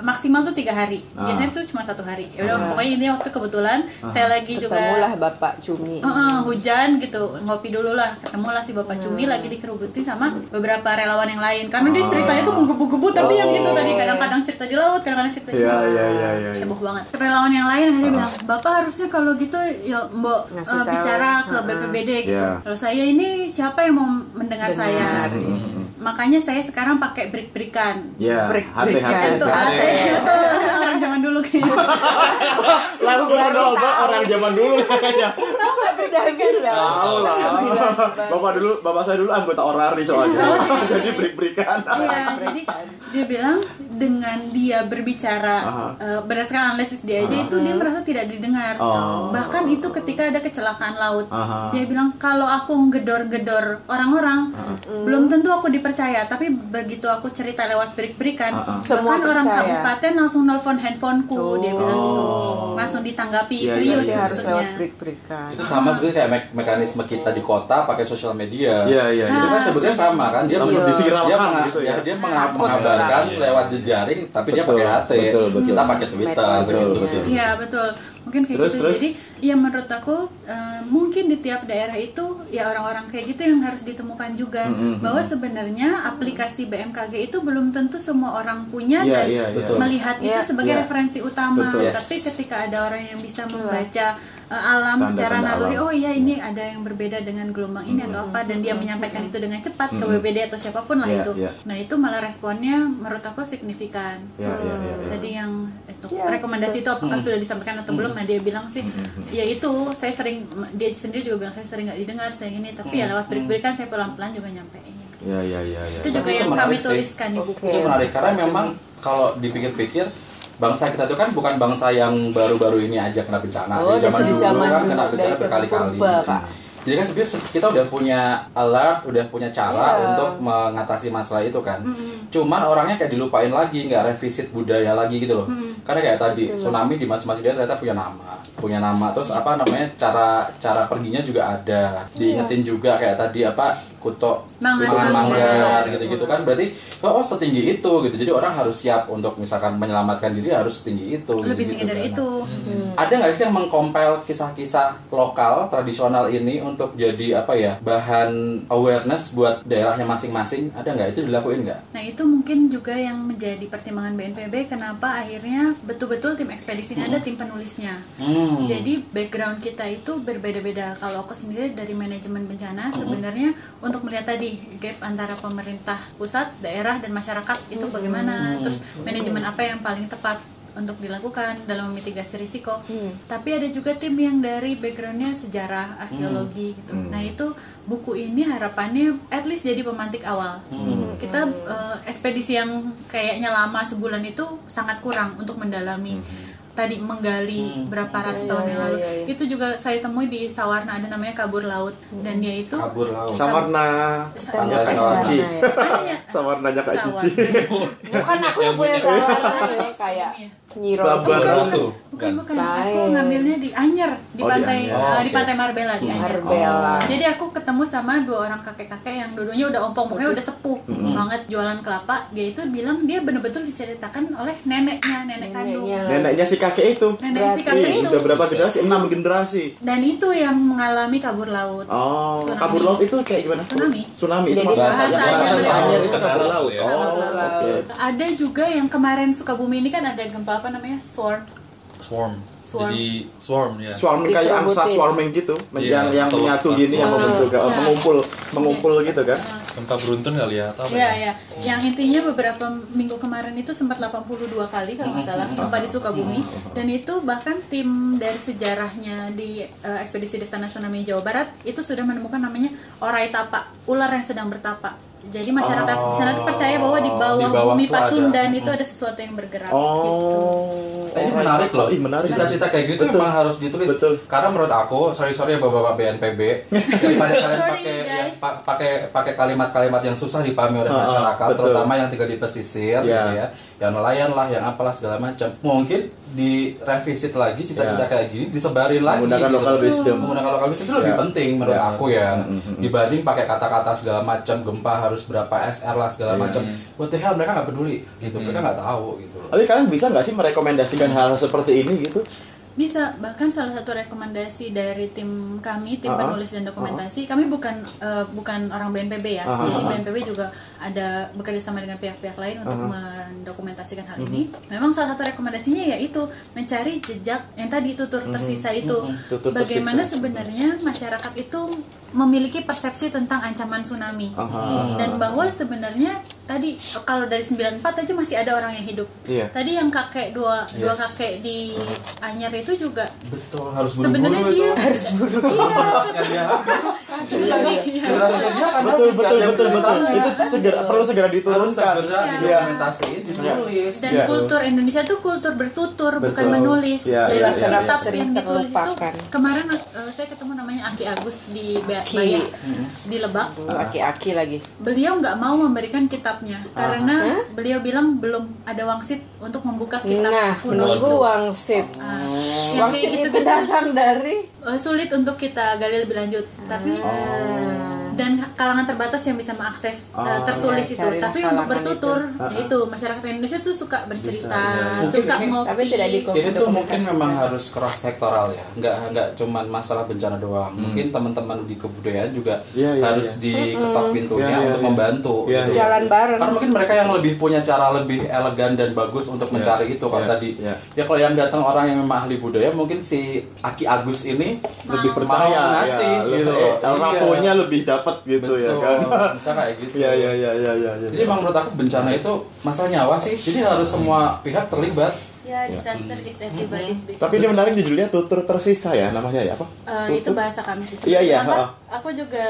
maksimal tuh tiga hari. Ah. Biasanya tuh cuma satu hari. Ya udah pokoknya ini waktu kebetulan saya lagi juga Ketemulah Bapak Cumi. Heeh, hujan gitu ngopi dulu lah ketemulah si bapak cumi lagi dikerubuti sama beberapa relawan yang lain karena dia ceritanya tuh menggebu-gebu tapi yang gitu tadi kadang-kadang cerita di laut kadang-kadang cerita di Iya, sana. iya, iya, iya. iya. heboh banget relawan yang lain akhirnya bilang bapak harusnya kalau gitu ya mbok tahu. bicara ke BPBD gitu Iya. kalau saya ini siapa yang mau mendengar saya makanya saya sekarang pakai break-breakan Ya, Break-breakan. hati-hati. itu orang zaman dulu kayaknya Langsung menolak orang zaman dulu kayaknya. Tahu nggak bedanya? Tahu lah. Bapak dulu, bapak saya dulu anggota orari soalnya. Jadi break-breakan. Iya, jadi dia bilang dengan dia berbicara eh, berdasarkan analisis dia aja itu dia merasa tidak didengar. Oh. Bahkan itu ketika ada kecelakaan laut, Aha. dia bilang kalau aku ngedor-gedor orang-orang, belum tentu aku dipercaya. Tapi begitu aku cerita lewat break-breakan, Aha. Semua bahkan orang percaya. kabupaten langsung nelfon handphoneku, dia bilang gitu, langsung ditanggapi Iya, serius iya, Dia harus lewat break-breakan. Itu sama sebenarnya kayak me- mekanisme kita di kota pakai sosial media. Iya, iya, Itu iya. kan sebetulnya sama kan dia Langsung dia diviralkan menga- gitu ya. Dia menga- mengabarkan lewat jejaring tapi dia pakai HT. betul, betul. Kita pakai Twitter Betul, begitu. Iya betul mungkin kayak Terus, gitu terus? jadi ya menurut aku eh, mungkin di tiap daerah itu ya orang-orang kayak gitu yang harus ditemukan juga Mm-hmm, bahwa sebenarnya aplikasi BMKG itu belum tentu semua orang punya Iya, dan iya, iya. Betul. melihat itu Iya. sebagai Iya. referensi utama Betul. Yes. tapi ketika ada orang yang bisa membaca eh, alam Tanda-tanda secara naluri alam. oh iya ini ada yang berbeda dengan gelombang ini atau apa dan dia menyampaikan itu dengan cepat ke BBD atau siapa pun lah Iya, itu. iya. nah itu malah responnya menurut aku signifikan. Iya, iya, iya, iya. tadi yang itu Iya, rekomendasi itu apakah sudah disampaikan atau belum? Nah dia bilang sih ya itu saya sering dia sendiri juga bilang saya sering nggak didengar saya ini tapi ya lewat break-breakan saya pelan-pelan juga nyampein. Iya, iya, iya, iya. itu juga Tapi itu yang kami sih. tuliskan di buku. Oke. Itu menarik karena memang kalau dipikir-pikir bangsa kita itu kan bukan bangsa yang baru-baru ini aja kena bencana. Oh, zaman dulu zaman kan dulu, kena bencana berkali-kali. Kak. Jadi kan sebenarnya kita udah punya alert, udah punya cara Iya. untuk mengatasi masalah itu kan. Cuman orangnya kayak dilupain lagi, nggak revisit budaya lagi gitu loh. Karena kayak tadi tsunami di masing-masing daerah ternyata punya nama. Punya nama terus apa namanya cara cara perginya juga ada. Diingetin juga kayak tadi apa kuto Manggar. Manggar. manggar gitu-gitu kan. Berarti oh setinggi itu gitu. Jadi orang harus siap untuk misalkan menyelamatkan diri harus setinggi itu lebih gitu-gitu tinggi dari kan. itu. Ada nggak sih yang mengkompil kisah-kisah lokal tradisional ini untuk jadi apa ya bahan awareness buat daerahnya masing-masing? Ada nggak? Itu dilakuin nggak? Nah itu mungkin juga yang menjadi pertimbangan BNPB kenapa akhirnya betul-betul tim ekspedisi ini ada tim penulisnya. Hmm. Jadi background kita itu berbeda-beda. Kalau aku sendiri dari manajemen bencana sebenarnya untuk melihat tadi gap antara pemerintah pusat, daerah dan masyarakat itu bagaimana, terus manajemen apa yang paling tepat untuk dilakukan dalam memitigasi risiko. Tapi ada juga tim yang dari backgroundnya sejarah, arkeologi gitu. Nah itu buku ini harapannya at least jadi pemantik awal. Kita eh, ekspedisi yang kayaknya lama sebulan itu sangat kurang untuk mendalami tadi menggali berapa ratus tahun yang lalu. iya, iya. Itu juga saya temui di Sawarna ada namanya kabur laut dan dia itu kabur laut Sawarna. Pantai Ya, Kak Sawarna. Cici. Sawarnanya Kak. Cici. Bukan aku yang punya sawarna ya kayak Nyiro Babar. Baru tuh. Bukan, bukan. Aku ngambilnya di Anyer, di Oh, di pantai Anyer. eh, Oh, di pantai Marbella di Anyer. Marbella. Jadi aku ketemu sama dua orang kakek-kakek yang dulunya udah ompong, pokoknya udah sepuh banget jualan kelapa. Dia itu bilang dia bener-betul diceritakan oleh neneknya, nenek kandung. Neneknya. Neneknya si kakek itu. Nenek si kakek itu. udah berapa generasi? Enam generasi. Dan itu yang mengalami kabur laut. Oh, Tsunami. kabur laut itu kayak gimana? Tsunami. Tsunami itu Jadi bahasanya bahasanya beda. Anyer itu kabur Kabur laut. ya. Oh, oke. Ada juga yang kemarin Sukabumi ini kan ada gempa apa namanya? Swarm. Swarm. Swarm. Jadi swarm ya. Swarming kayak angsa swarming gitu, Iya, yang yang betul. menyatu gini yang membentuk Iya. mengumpul mengumpul gitu kan? Gempa beruntun kali ya atau apa Iya, ya? ya. Yang intinya beberapa minggu kemarin itu sempat 82 kali kalau nggak salah gempa di Sukabumi dan itu bahkan tim dari sejarahnya di eh, ekspedisi Destana Tsunami Jawa Barat itu sudah menemukan namanya orai tapa, ular yang sedang bertapa. Jadi masyarakat di sana tuh percaya bahwa di bawah, Di bawah bumi ada. Pasundan itu ada sesuatu yang bergerak gitu. Oh, Eh, ini menarik loh. Ih, menarik. Cita-cita kayak gitu Betul. memang harus ditulis. Betul. Karena menurut aku, sorry sorry ya bapak-bapak BNPB, daripada kalian Sorry, pakai yang pakai pakai kalimat-kalimat yang susah dipahami oleh Ah, ah, masyarakat, betul. terutama yang tinggal di pesisir, Ya. gitu ya, yang nelayan lah, yang apalah segala macam. Mungkin direvisit lagi cita-cita Ya. kayak gini, disebarin lagi. Menggunakan gitu. local wisdom. Menggunakan local wisdom itu lebih Ya. penting menurut Ya. aku ya, Mm-mm. dibanding pakai kata-kata segala macam, gempa harus berapa SR lah segala Iya. macam. What the hell mereka nggak peduli, gitu. Mereka nggak tahu gitu. Tapi kalian bisa nggak sih merekomendasikan hal seperti ini gitu? Bisa, bahkan salah satu rekomendasi dari tim kami, tim Ah, ah. penulis dan dokumentasi, kami bukan eh, bukan orang BNPB ya. Ah, ah, Jadi ah. BNPB juga ada bekerja sama dengan pihak-pihak lain untuk mendokumentasikan hal Mhm. ini. Memang salah satu rekomendasinya yaitu mencari jejak yang tadi tutur tersisa itu. Mhm, tutur Bagaimana tersisa. sebenarnya masyarakat itu memiliki persepsi tentang ancaman tsunami. Aha. Dan bahwa sebenarnya tadi kalau dari 94 aja masih ada orang yang hidup. Iya. Tadi yang kakek dua dua Yes. kakek di Anyer itu juga Betul, harus sebenarnya buru-buru dia itu. harus habis. Kerasnya dia kan Betul betul betul betul. bisa Itu segera perlu segera harus diturunkan. segera Iya. didokumentasiin, ditulis. dan Iya. kultur Indonesia tuh kultur bertutur bukan Betul. menulis Iya, jadi iya, iya, kitab iya. yang ditulis itu Terlupakan. kemarin eh, saya ketemu namanya Aki Agus di Ba- Aki. Bayah di Lebak Aki-aki lagi beliau nggak mau memberikan kitabnya karena beliau bilang belum ada wangsit untuk membuka kitab Nah, kuno menunggu itu. wangsit Ah, yang Wangsit kayak itu gitu-gitu datang dari eh, sulit untuk kita gali lebih lanjut. Tapi dan kalangan terbatas yang bisa mengakses eh, Oh, tertulis ya, itu tapi untuk bertutur yaitu masyarakat Indonesia tuh suka bercerita Mungkin suka ini- ngopi Tapi tidak Ini tuh mungkin memang harus cross sektoral ya, nggak nggak cuman masalah bencana doang. Mungkin teman-teman di kebudayaan juga Iya, iya, harus iya. diketok pintunya Iya, iya, untuk iya. membantu. Iya, gitu. iya. jalan bareng Karena mungkin mereka yang lebih punya cara lebih elegan dan bagus untuk mencari itu kalau iya, tadi. iya. Ya kalau yang datang orang yang memang ahli budaya, mungkin si Aki Agus ini Lebih Mau percaya ngasih, ya. gitu. Lebih- Iya. Raponya lebih dapat gitu ya betul, kan. bisa kayak gitu. Iya iya iya iya iya. iya. Jadi emang menurut aku bencana itu masalah nyawa sih. Jadi harus semua pihak terlibat. ya disaster is everybody's business Tapi ini menarik di judulnya tutur tersisa ya namanya ya apa? Eh, itu bahasa kami sih Iya, iya. Aku juga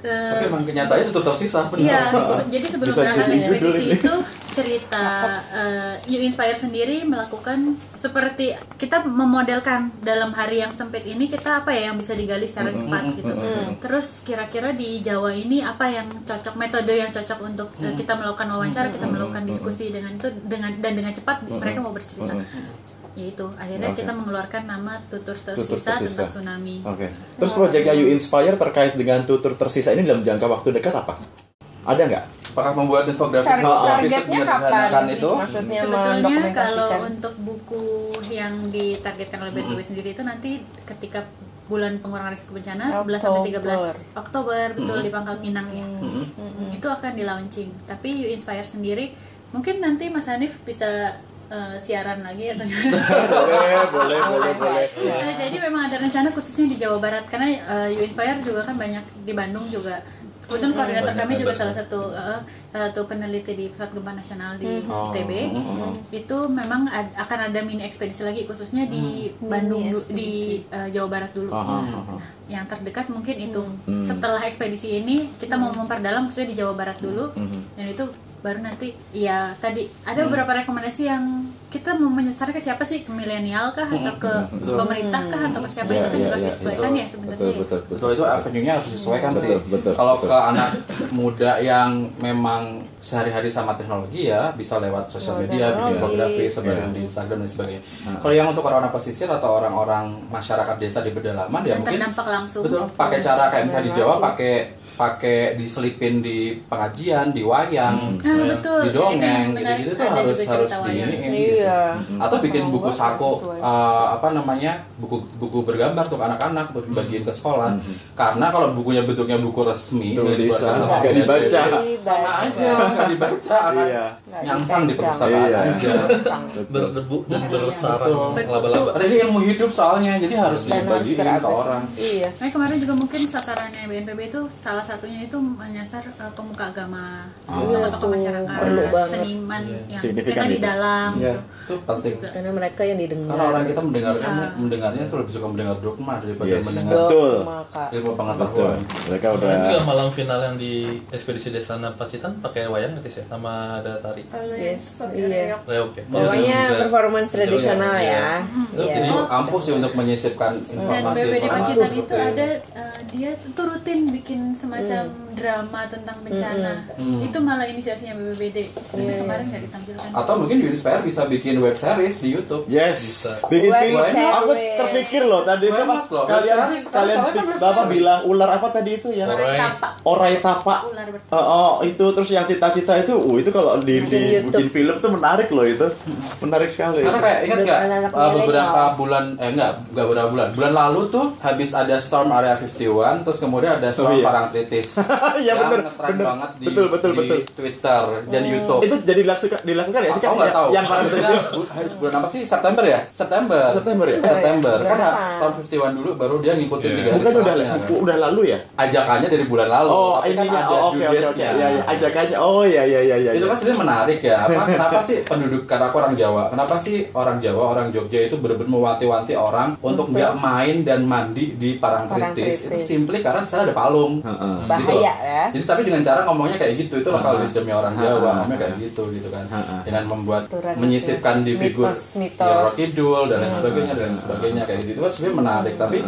eh, Tapi emang kenyataannya tutup tersisa benar. Iya, se- jadi sebelum Bisa berangkat jadi judul ekspedisi itu cerita eh, You Inspire sendiri melakukan seperti kita memodelkan dalam hari yang sempit ini kita apa ya yang bisa digali secara cepat gitu. Terus kira-kira di Jawa ini apa yang cocok metode yang cocok untuk eh, kita melakukan wawancara, kita melakukan diskusi dengan itu dengan dan dengan cepat mereka mau bercerita. Yaitu akhirnya Oke. kita mengeluarkan nama tutur Tutur tersisa, tersisa. tentang tsunami. Oke. Terus proyek You Inspire terkait dengan tutur tersisa ini dalam jangka waktu dekat apa? Ada nggak? Apakah membuat infografis Tar- infografis targetnya kapan? itu? Maksudnya Sebetulnya kalau mendokumentasikan. untuk buku yang ditargetkan oleh BNPB sendiri itu nanti ketika bulan pengurangan risiko bencana 11 sampai 13 Oktober betul di Pangkal Pinang ya. Itu akan di launching. Tapi You Inspire sendiri mungkin nanti Mas Hanif bisa eh, siaran lagi atau gimana? boleh, boleh, boleh, boleh. Nah, jadi memang ada rencana khususnya di Jawa Barat karena uh, You Inspire juga kan banyak di Bandung juga. Kebetulan koordinator kami juga salah satu uh, satu peneliti di Pusat Gempa Nasional di ITB. Itu memang ad- akan ada mini ekspedisi lagi khususnya di Bandung du- di uh, Jawa Barat dulu. Aha, Nah, aha. yang terdekat mungkin itu. Setelah ekspedisi ini kita mau memperdalam khususnya di Jawa Barat dulu dan itu baru nanti ya tadi ada beberapa rekomendasi yang kita mau menyasar ke siapa sih ke milenial kah atau ke pemerintah kah atau ke siapa Iya, itu kan iya, juga iya. disesuaikan ya sebenarnya Betul, ya. betul, betul. Betul itu avenue-nya harus disesuaikan Betul, sih. betul, Kalau betul. ke anak muda yang memang sehari-hari sama teknologi ya bisa lewat sosial media, bikin fotografi, sebagian di Instagram dan sebagainya. Kalau yang untuk orang-orang pesisir atau orang-orang masyarakat desa di pedalaman ya mungkin terdampak langsung. betul pakai cara kayak misalnya di Jawa pakai pakai diselipin di pengajian, di wayang, Ah, betul. di dongeng, gitu-gitu tuh harus harus iniin Iya. gitu. Atau bikin Mau buku nggak saku uh, apa namanya buku buku bergambar untuk anak-anak untuk dibagiin ke sekolah. Karena kalau bukunya bentuknya buku resmi Tuh, dari bisa. keluarga sama dibaca. aja nggak dibaca akan Iya. Nyangsang di perpustakaan Iya. aja. berdebu dan Iya, bersarang laba-laba ini ilmu hidup soalnya, jadi harus Dan harus dibagiin ke orang. Iya. Nah, kemarin juga mungkin sasarannya BNPB itu salah satunya itu menyasar uh, pemuka agama, tokoh-tokoh masyarakat, Perlu banget. seniman yang Signifikan mereka di dalam. Ya, gitu. itu penting. Karena mereka yang didengar. Karena orang kita mendengarkan mendengarnya itu lebih suka mendengar dogma daripada Yes. mendengar Betul. Maka ilmu pengetahuan. Mereka Kemarin juga udah malam final yang di ekspedisi Desana Pacitan pakai wayang nggak Tis, ya sama ada tari yes, iya. reok ya Pokoknya Juga- performance tradisional ya. Itu Iya. jadi ampuh sih untuk menyisipkan Dan informasi BPD informasi Pacitan itu ada uh, dia tuh rutin bikin semacam drama tentang bencana. Itu malah inisiasinya BPBD. Kemarin nggak ditampilkan. atau mungkin Unispire bisa bikin web series di YouTube. Yes, Bisa. bikin Web film. series. Aku terpikir loh tadi itu pas loh, kalian series. kalian kan bapak series. bilang ular apa tadi itu ya? Orai. Tapak. ular ber- Oh, oh, itu terus yang cita-cita itu, uh itu kalau di, Bikin di bikin film tuh menarik loh itu, menarik sekali. Karena kayak ingat nggak uh, beberapa bulan eh enggak enggak beberapa bulan bulan lalu tuh habis ada storm area 51 terus kemudian ada storm Oh, iya. Parangtritis Iya, yang bener, nge-trend bener. banget di, Betul, betul, di betul. Twitter dan YouTube. itu jadi dilakukan dilakukan ya sih Aku nggak tahu. Yang hari- bulan apa sih? September ya? September. September ya? September. Kan? Storm 51 dulu baru dia ngikutin tiga hari bukan udah kan. udah lalu ya? Ajakannya dari bulan lalu. Oh, tapi kan ada Oh, oke oke oke. Ya, ya, ajakannya. Oh, ya ya ya ya. itu ya. kan sebenarnya menarik ya apa kenapa sih penduduk karena aku orang Jawa kenapa sih orang Jawa orang Jogja itu benar-benar mewanti-wanti orang untuk nggak main dan mandi di Parangtritis itu Parangtritis. simply karena di sana ada palung Heeh. Gitu. Bahaya ya. jadi tapi dengan cara ngomongnya kayak gitu itu lokal wisdomnya orang Jawa Ha-ha. ngomongnya kayak gitu gitu kan dengan membuat Aturan menyisipkan di figur mitos-mitos. Nyiro Kidul dan lain sebagainya dan lain sebagainya kayak gitu itu kan sebenarnya menarik tapi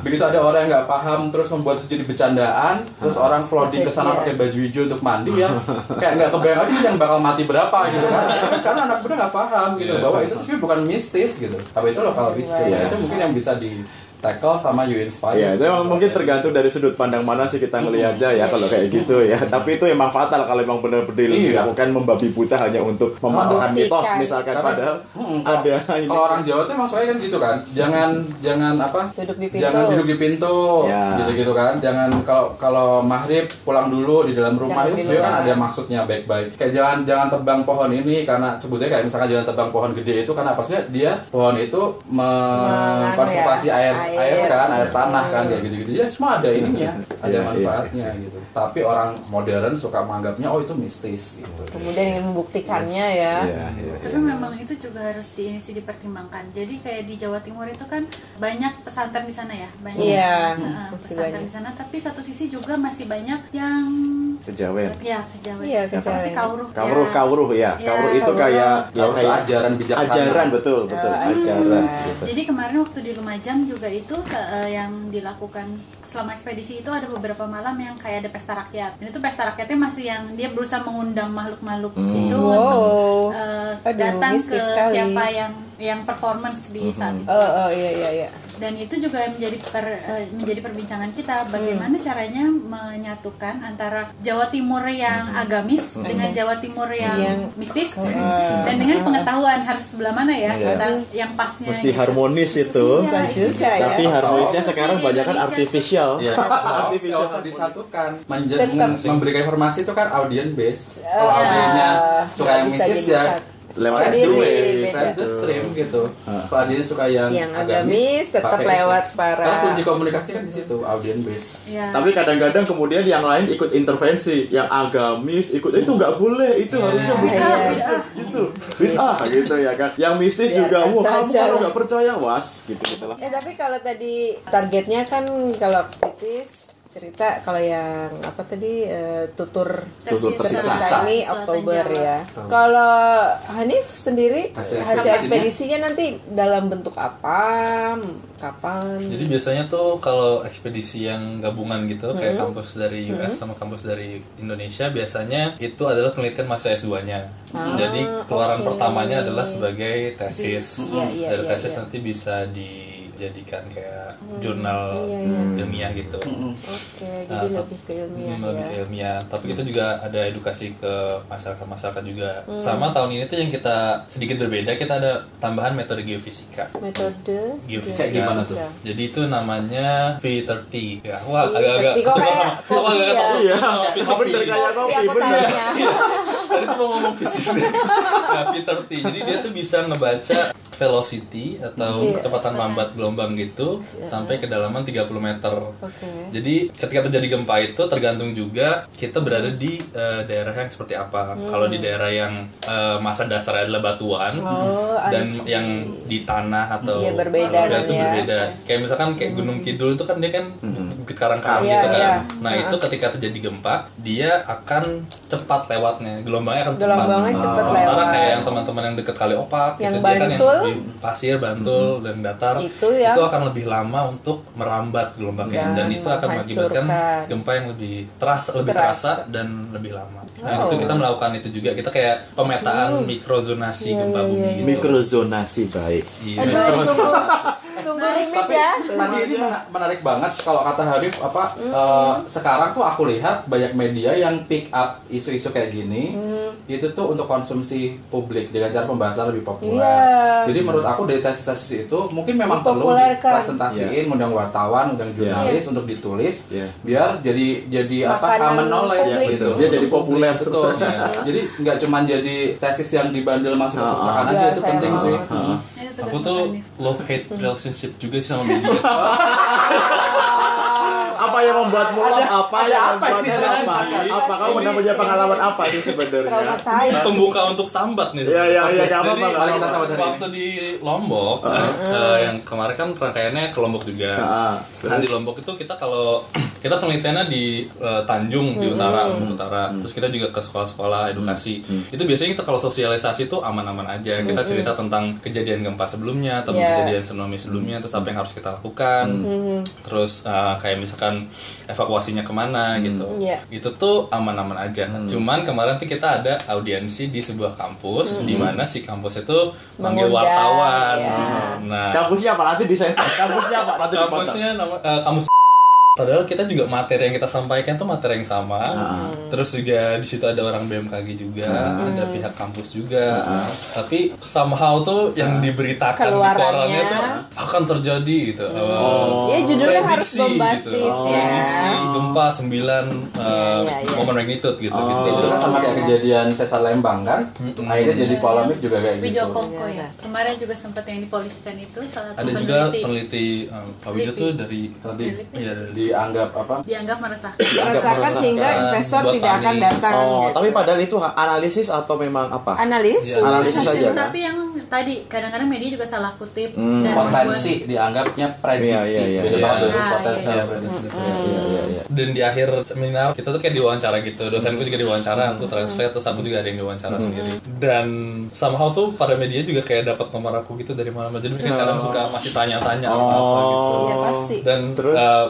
begitu ada orang yang nggak paham terus membuat itu jadi bercandaan terus orang floating ke sana Iya. pakai baju hijau untuk mandi ya kayak nggak kebayang aja yang bakal mati berapa gitu kan karena anak muda nggak paham gitu bahwa itu sebenarnya bukan mistis gitu tapi itu lokal wisdom Iya. itu mungkin yang bisa di tackle sama You Inspire Iya, itu emang mungkin tergantung dari sudut pandang mana sih kita ngelihatnya ya kalau kayak gitu ya. Tapi itu emang fatal kalau emang benar-benar Iya. dilakukan membabi buta hanya untuk mematahkan mitos misalkan Karena- padahal Mm, kalau- ada ini. kalau orang Jawa tuh suka kan gitu kan jangan jangan apa Duduk di pintu. jangan duduk di pintu Ya. gitu gitu kan jangan kalau kalau maghrib pulang dulu di dalam rumah Jangan itu sebenarnya kan ada maksudnya baik-baik kayak jangan jangan tebang pohon ini karena sebutnya kayak misalkan jangan tebang pohon gede itu karena apasnya dia pohon itu mengkonservasi ya, air, air. Air kan air tanah kan kayak gitu gitu jadi semua ada ininya ada Iya, iya. manfaatnya gitu tapi orang modern suka menganggapnya oh itu mistis gitu. Kemudian ingin membuktikannya ya. Iya, iya, Tapi memang itu juga harus di ini sih dipertimbangkan. Jadi kayak di Jawa Timur itu kan banyak pesantren di sana ya, banyak Iya, Heeh, masih pesantren di sana. Tapi satu sisi juga masih banyak yang Kejawen. ya kejawen. Iya, Apa sih kejawen. kawruh? Kawruh, Ya. kawruh ya. Ya, Kawruh itu kawruh. kayak ya kayak ajaran bijaksana. Ajaran betul, betul. Oh, Ajaran gitu. Jadi kemarin waktu di Lumajang juga itu eh, yang dilakukan selama ekspedisi itu ada beberapa malam yang kayak ada pesta rakyat. Dan itu pesta rakyatnya masih yang dia berusaha mengundang makhluk-makhluk itu Wow. untuk Aduh, datang ke sekali. siapa yang yang performance di saat itu. Oh, oh iya iya iya. Dan itu juga menjadi per- eh, menjadi perbincangan kita Hmm. bagaimana caranya menyatukan antara Jawa Timur yang agamis dengan Jawa Timur yang, Hmm. Yang- mistis dan dengan pengetahuan harus sebelah mana ya Iya. kita yang pasnya Mesti gitu. harmonis itu. Juga ya. Tapi harmonisnya Oh, sekarang banyak kan artificial. Ya, Artificial. disatukan memberikan informasi itu kan audien base. Kalau Ah. audiennya suka yang mistis ya. Lewat beda. side the stream gitu. Kalau audiennya suka yang, Yang agamis, tetap lewat itu. para- Karena kunci komunikasi kan di situ audien base. Ya. Tapi kadang-kadang kemudian yang lain ikut intervensi, yang agamis ikut itu nggak boleh, itu harusnya bukan Iya. gitu, bid'ah gitu ya kan. Yang mistis juga, wah kamu kalau nggak percaya was gitu gitu lah. Eh tapi kalau tadi targetnya kan kalau kritis cerita kalau yang apa tadi eh, tutur Tutur tersisa tersisa. ini Selatan Oktober Jawa. ya. Kalau Hanif sendiri Hasil hasil, ekspedisinya? nanti dalam bentuk apa? Kapan? Jadi biasanya tuh kalau ekspedisi yang gabungan gitu kayak kampus dari US sama kampus dari Indonesia biasanya itu adalah penelitian masa S2-nya. Jadi keluaran pertamanya adalah sebagai tesis. Iya, iya, Dari iya, tesis nanti bisa dijadikan kayak jurnal iya, iya. ilmiah gitu. Oke, Nah, jadi tap- lebih ke ilmiah Hmm, lebih ya. ke ilmiah. Tapi kita juga ada edukasi ke masyarakat-masyarakat juga. Hmm. Sama tahun ini tuh yang kita sedikit berbeda, kita ada tambahan metode geofisika. Metode Geofisika. Kayak gimana tuh? Jadi itu namanya V30. Ya, wah V30. agak-agak sama- kopi agak ya? Iya, sama fisik. bener kayak Kopi kopi, aku bener. tanya. Tadi tuh mau ngomong fisik. Nah, V30. Jadi dia tuh bisa ngebaca velocity atau Iya. kecepatan lambat gelombang gitu sampai kedalaman 30 meter. Oke. Jadi ketika terjadi gempa itu tergantung juga kita berada di eh, daerah yang seperti apa. Kalau di daerah yang eh, masa dasarnya adalah batuan Oh, dan yang di tanah atau Iya, berbeda apa itu dong ya. berbeda. Kayak misalkan kayak Gunung Kidul itu kan dia kan bukit karang-karang Iya, gitu kan. iya. Nah, itu ketika terjadi gempa, dia akan cepat lewatnya. Gelombangnya akan cepat. Gelombangnya cepat Sementara lewat. kayak yang teman-teman yang deket kali opak Yang gitu, dia kan yang Bantul. di pasir, bantul dan datar Itu yang- akan lebih lama untuk merambat gelombangnya Dan dan, itu akan mengakibatkan gempa yang lebih terasa lebih Terasa. terasa, dan lebih lama. Nah, Oh. itu kita melakukan itu juga. Kita kayak pemetaan mikrozonasi Iya, gempa iya, bumi iya, gitu. Mikrozonasi baik. Iya. Aduh, sungguh rumit Tapi ya. tadi ini mena- menarik banget kalau kata Harif apa eh, sekarang tuh aku lihat banyak media yang pick up isu-isu kayak gini itu tuh untuk konsumsi publik dengan cara pembahasan lebih populer. Iya. Jadi menurut aku dari tesis-tesis itu mungkin memang perlu dipresentasiin, undang wartawan, undang jurnalis untuk ditulis Iya. biar jadi jadi apa common knowledge publik. gitu. Dia jadi populer. Betul. jadi nggak cuma jadi tesis yang dibandel masuk ke Ah, perpustakaan ah. aja Ya, itu saya penting sih. Tugas Aku tuh love hate relationship juga sih sama. Yang membuatmu love? Apa ada yang apa membuatmu apa? Apa kamu pernah punya pengalaman apa sih sebenarnya? Pembuka untuk sambat nih. Iya, iya, iya, apa-apa, Jadi, kita sambat hari ini. waktu di Lombok eh, yang kemarin kan rangkaiannya ke Lombok juga. Ah, nah di Lombok itu kita kalau kita penelitiannya di eh, Tanjung di utara, Lombok utara. Terus kita juga ke sekolah-sekolah edukasi. Itu biasanya kita kalau sosialisasi itu aman-aman aja. Kita cerita tentang kejadian gempa sebelumnya, atau Yeah. kejadian tsunami sebelumnya, terus apa yang harus kita lakukan. Terus eh, kayak misalkan evakuasinya ke mana gitu. Iya. Itu tuh aman-aman aja. Cuman kemarin tuh kita ada audiensi di sebuah kampus di mana si kampus itu manggil Mengundang, wartawan. ya. Nah, Kampusnya apa? Nanti desain. Kampusnya apa? Nanti kampusnya nama eh, kampus Padahal kita juga materi yang kita sampaikan tuh materi yang sama. Terus juga di situ ada orang BMKG juga, ada pihak kampus juga. Tapi somehow tuh yang diberitakan di Keluarannya. korannya tuh akan terjadi gitu. Ya, judulnya harus Prediksi bombastis gitu. ya. Prediksi gempa 9 eh, iya, iya. momen magnitude gitu gitu. Itu kan sama kayak kejadian Sesar Lembang kan, akhirnya jadi polemik juga kayak gitu. Koko Iya, ya. Kemarin juga sempat yang dipoliskan itu salah satu Ada juga peneliti. peneliti um, Pak Wijo Lipi. tuh dari Tadi Iya, dari di dianggap apa dianggap meresah Merasakan sehingga investor tidak akan datang. Oh, gitu. tapi padahal itu analisis atau memang apa? analisis. Analisis saja kan? tapi yang tadi kadang-kadang media juga salah kutip Hmm. dan potensi dianggapnya prediksi Iya, iya, iya, beda banget dari Ah, potensi iya. prediksi Iya, iya, iya. dan di akhir seminar kita tuh kayak diwawancara gitu dosenku juga diwawancara aku translate terus aku juga ada yang diwawancara sendiri dan somehow tuh para media juga kayak dapat nomor aku gitu dari mana jadi mereka kadang suka masih tanya-tanya apa apa gitu Iya pasti. dan Terus? uh,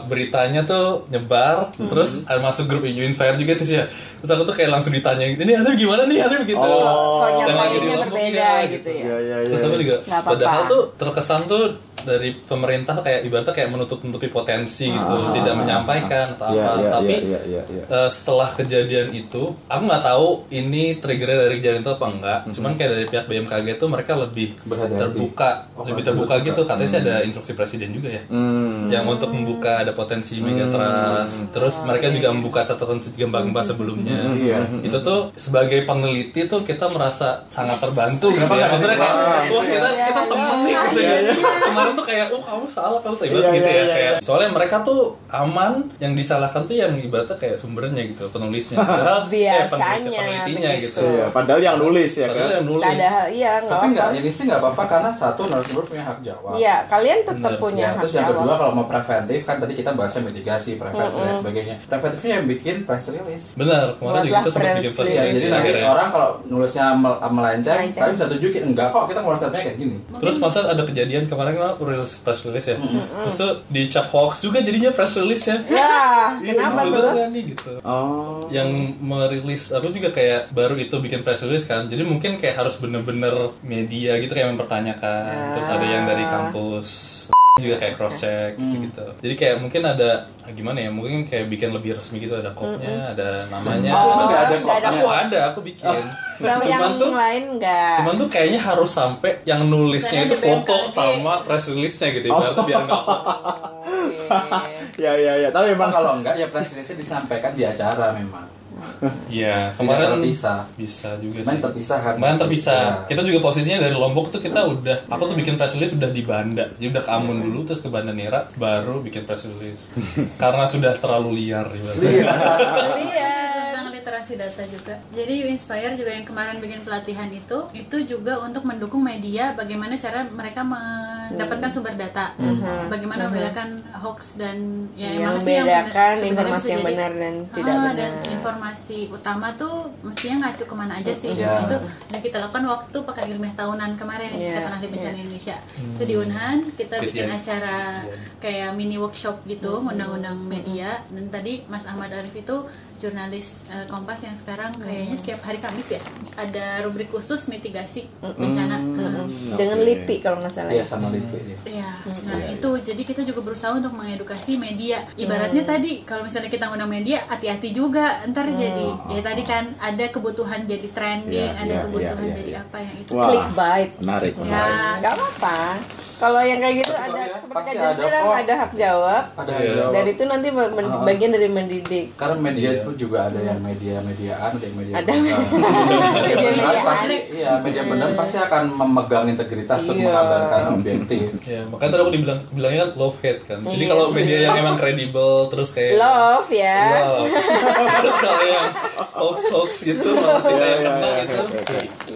beritanya tuh nyebar terus ada masuk grup Inspire juga tuh sih ya terus aku tuh kayak langsung ditanya ini ada gimana nih ada begitu Oh. Dan lagi di berbeda iya, gitu ya. Iya, iya, iya. Terus aku juga Nggak apa-apa. padahal tuh terkesan tuh dari pemerintah kayak ibaratnya kayak menutup-nutupi potensi gitu, tidak menyampaikan atau Iya, apa. iya, Tapi iya, iya, iya. eh, setelah kejadian itu, aku nggak tahu ini triggernya dari kejadian itu apa enggak. Cuman kayak dari pihak BMKG tuh mereka lebih Berhati-hati. terbuka, Oh, lebih terbuka terbuka. gitu. Katanya sih ada instruksi presiden juga ya. Hmm. Yang untuk membuka ada potensi megatrust. Terus mereka juga membuka catatan gempa-gempa sebelumnya. Iya. Itu tuh sebagai peneliti tuh kita merasa sangat terbantu gitu ya. Maksudnya kayak wah kita Iya, kita temen nih gitu ya. Kemarin tuh kayak oh kamu salah kamu salah Iya, gitu iya, ya iya, kayak soalnya mereka tuh aman yang disalahkan tuh yang ibaratnya kayak sumbernya gitu penulisnya. Padahal eh, penulisnya, Biasanya penelitinya begitu. gitu. Iya, padahal yang nulis ya Padahal kan? yang nulis. Padahal iya nggak tapi nggak ini sih nggak apa-apa karena satu narasumber punya hak jawab Iya, kalian tetap punya Ya, hak terus yang kedua jawab. kalau mau preventif kan tadi kita bahasnya mitigasi, prevensi dan sebagainya. Preventifnya yang bikin press release. Benar, kemarin juga Buatlah kita sempat bikin press press Ya, release jadi nanti orang kalau nulisnya mel- melenceng, Melenceng. tapi bisa tunjukin enggak kok kita ngulas kayak gini. Terus masa ada kejadian kemarin kan rilis press release ya. Terus tuh dicap hoax juga jadinya press release ya. Ya, kenapa Bener tuh? nih gitu. Oh. yang merilis aku juga kayak baru itu bikin press release kan jadi mungkin kayak harus bener-bener media gitu kayak mempertanyakan terus ada yang dari kampus juga kayak cross check gitu jadi kayak mungkin ada ah, gimana ya mungkin kayak bikin lebih resmi gitu ada kopnya ada namanya Oh, nggak ada ada Oh, quote. ada aku bikin Sama yang cuman tuh lain enggak. cuman tuh kayaknya harus sampai yang nulisnya Misalnya itu foto BMKG. sama press release-nya gitu ibaratnya biar nggak hoax. Ya ya ya, tapi Emang memang kalau enggak ya press release disampaikan di acara memang. Iya, Tidak kemarin terpisah. bisa juga sih. terpisah kan. Kemarin terpisah. Ya. Kita juga posisinya dari Lombok tuh kita udah, aku tuh bikin press release udah di Banda. Jadi udah ke Ambon dulu terus ke Banda Nera baru bikin press release. Karena sudah terlalu liar ibaratnya. Kalian. tentang literasi data juga. Jadi You Inspire juga yang kemarin bikin pelatihan itu, itu juga untuk mendukung media bagaimana cara mereka mendapatkan sumber data, bagaimana membedakan hoax dan ya Yang emang sih yang benar- informasi yang benar dan tidak Ah, benar. Dan informasi utama tuh mestinya ngacu ke mana aja sih. Iya. Itu udah kita lakukan waktu pekan ilmiah tahunan kemarin Iya, Ikatan Ahli Bencana Indonesia. Itu di Unhan kita bikin acara kayak mini workshop gitu, undang-undang media. Dan tadi Mas Ahmad Arif itu jurnalis eh, Kompas yang sekarang kayaknya setiap hari Kamis ya ada rubrik khusus mitigasi bencana. Dengan Oke. LIPI kalau nggak salah. Iya ya. sama lipi dia. Iya, nah itu jadi kita juga berusaha untuk mengedukasi media. Ibaratnya tadi kalau misalnya kita ngundang media, hati-hati juga. Ntar jadi ya tadi kan ada kebutuhan jadi trending, Iya, ada iya, kebutuhan iya, iya, jadi iya. apa yang itu. Wah. Clickbait. menarik, Ya. Nggak apa-apa. Kalau yang kayak gitu Tapi ada ya, seperti ada kok. ada hak jawab. Ada Iya. yang jawab. Dan itu nanti men- Ah. bagian dari mendidik. Karena media itu juga ada yang media-mediaan, ada yang media Ada. benar. media benar pasti, iya media benar pasti akan memegang integritas untuk Iya. menggambarkan objektif. Ya, makanya tadi aku dibilang bilangnya kan love hate kan. Jadi Iya kalau media yang emang kredibel terus kayak Love ya. Love. terus kalau yang hoax hoax gitu malah kita Iya, yang iya, kena iya, gitu.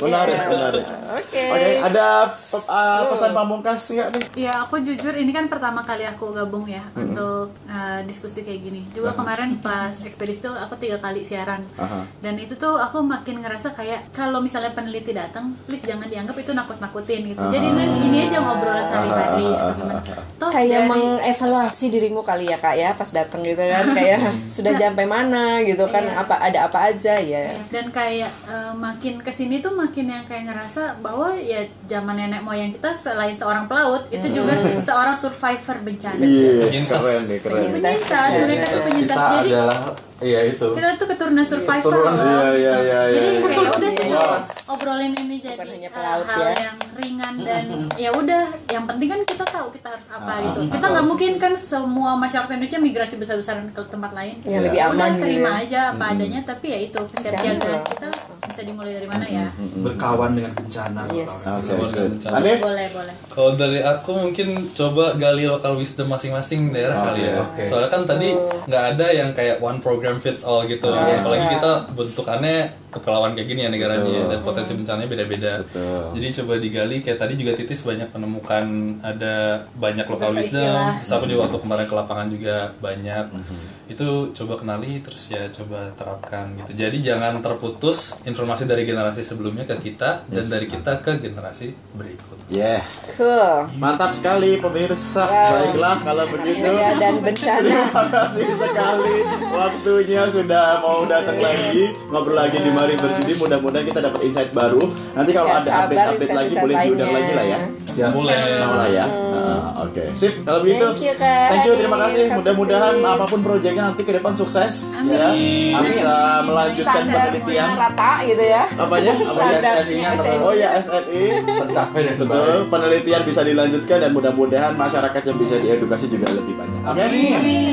Oke, oke. Menarik, menarik. Oke. Oke, ada pe- uh, pesan pamungkas nggak nih? Ya aku jujur ini kan pertama kali aku gabung ya untuk uh, diskusi kayak gini. Juga kemarin pas ekspedisi tuh aku tiga kali siaran. Aha. Dan itu tuh aku makin ngerasa kayak kalau misalnya peneliti datang, please jangan dianggap itu nakut-nakutin gitu. Jadi ini, ini aja ngobrolan sehari-hari atau gimana. Toh kayak dari- mengevaluasi dirimu kali ya kak ya pas datang gitu kan kayak sudah sampai mana gitu kan Iya. apa ada apa aja ya dan kayak eh, makin ke sini tuh makin yang kayak ngerasa bahwa ya zaman nenek moyang kita selain seorang pelaut itu juga seorang survivor bencana Iya, Penyintas. keren nih, keren. penyintas mereka tuh penyintas Kita jadi adalah iya itu. kita tuh keturunan survivor Keturunan, loh. iya, iya, iya, jadi iya, kayak iya. udah sih Iya. kalau obrolin ini jadi Bukan hanya uh, pelaut hal ya. yang ringan dan ya udah yang penting kan kita tahu kita harus apa Ah, gitu kita nggak mungkin kan semua masyarakat Indonesia migrasi besar-besaran ke tempat lain Yang lebih Ya udah aman gitu terima ya. aja apa adanya tapi ya itu kesiapsiagaan kita bisa dimulai dari mana ya? berkawan dengan bencana Yes. Oke, Sama good. dengan bencana. Boleh, boleh. Kalau dari aku mungkin coba gali lokal wisdom masing-masing daerah kali ya. Soalnya kan tadi nggak ada yang kayak one program fits all gitu. Yes. Apalagi kita bentukannya kepulauan kayak gini ya negaranya ya, dan potensi bencananya beda-beda. Betul. Jadi coba digali kayak tadi juga Titis banyak menemukan ada banyak lokal wisdom. Terus aku juga waktu kemarin ke lapangan juga banyak. Mhm. Itu coba kenali terus ya coba terapkan gitu. Jadi jangan terputus informasi dari generasi sebelumnya ke kita dan dari kita ke generasi berikut. Yeah. Cool. Mantap sekali pemirsa. Baiklah kalau begitu. Ya, dan bencana. Terima kasih sekali waktunya sudah mau datang lagi ngobrol lagi di Mari Berjudi. Mudah-mudahan kita dapat insight baru. Nanti kalau Gak ada update-update lagi boleh diundang lagi lah ya. siap Boleh. Lah ya. Nah, Oke. Sip. Kalau begitu. Thank you, Kak Thank you. Terima kasih. Mudah-mudahan apa pun proyeknya nanti ke depan sukses ya. Bisa melanjutkan penelitian. rata gitu ya. Apanya? Apanya? SNI-nya terlalu Oh ya SNI. tercapai dan Betul, baik. penelitian bisa dilanjutkan dan mudah-mudahan masyarakat yang bisa diedukasi juga lebih banyak. Oke,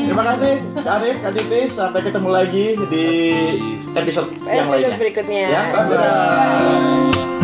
terima kasih Kak Arif, Kak Titis. Sampai ketemu lagi di episode yang Episode lainnya. berikutnya. Ya, dadah.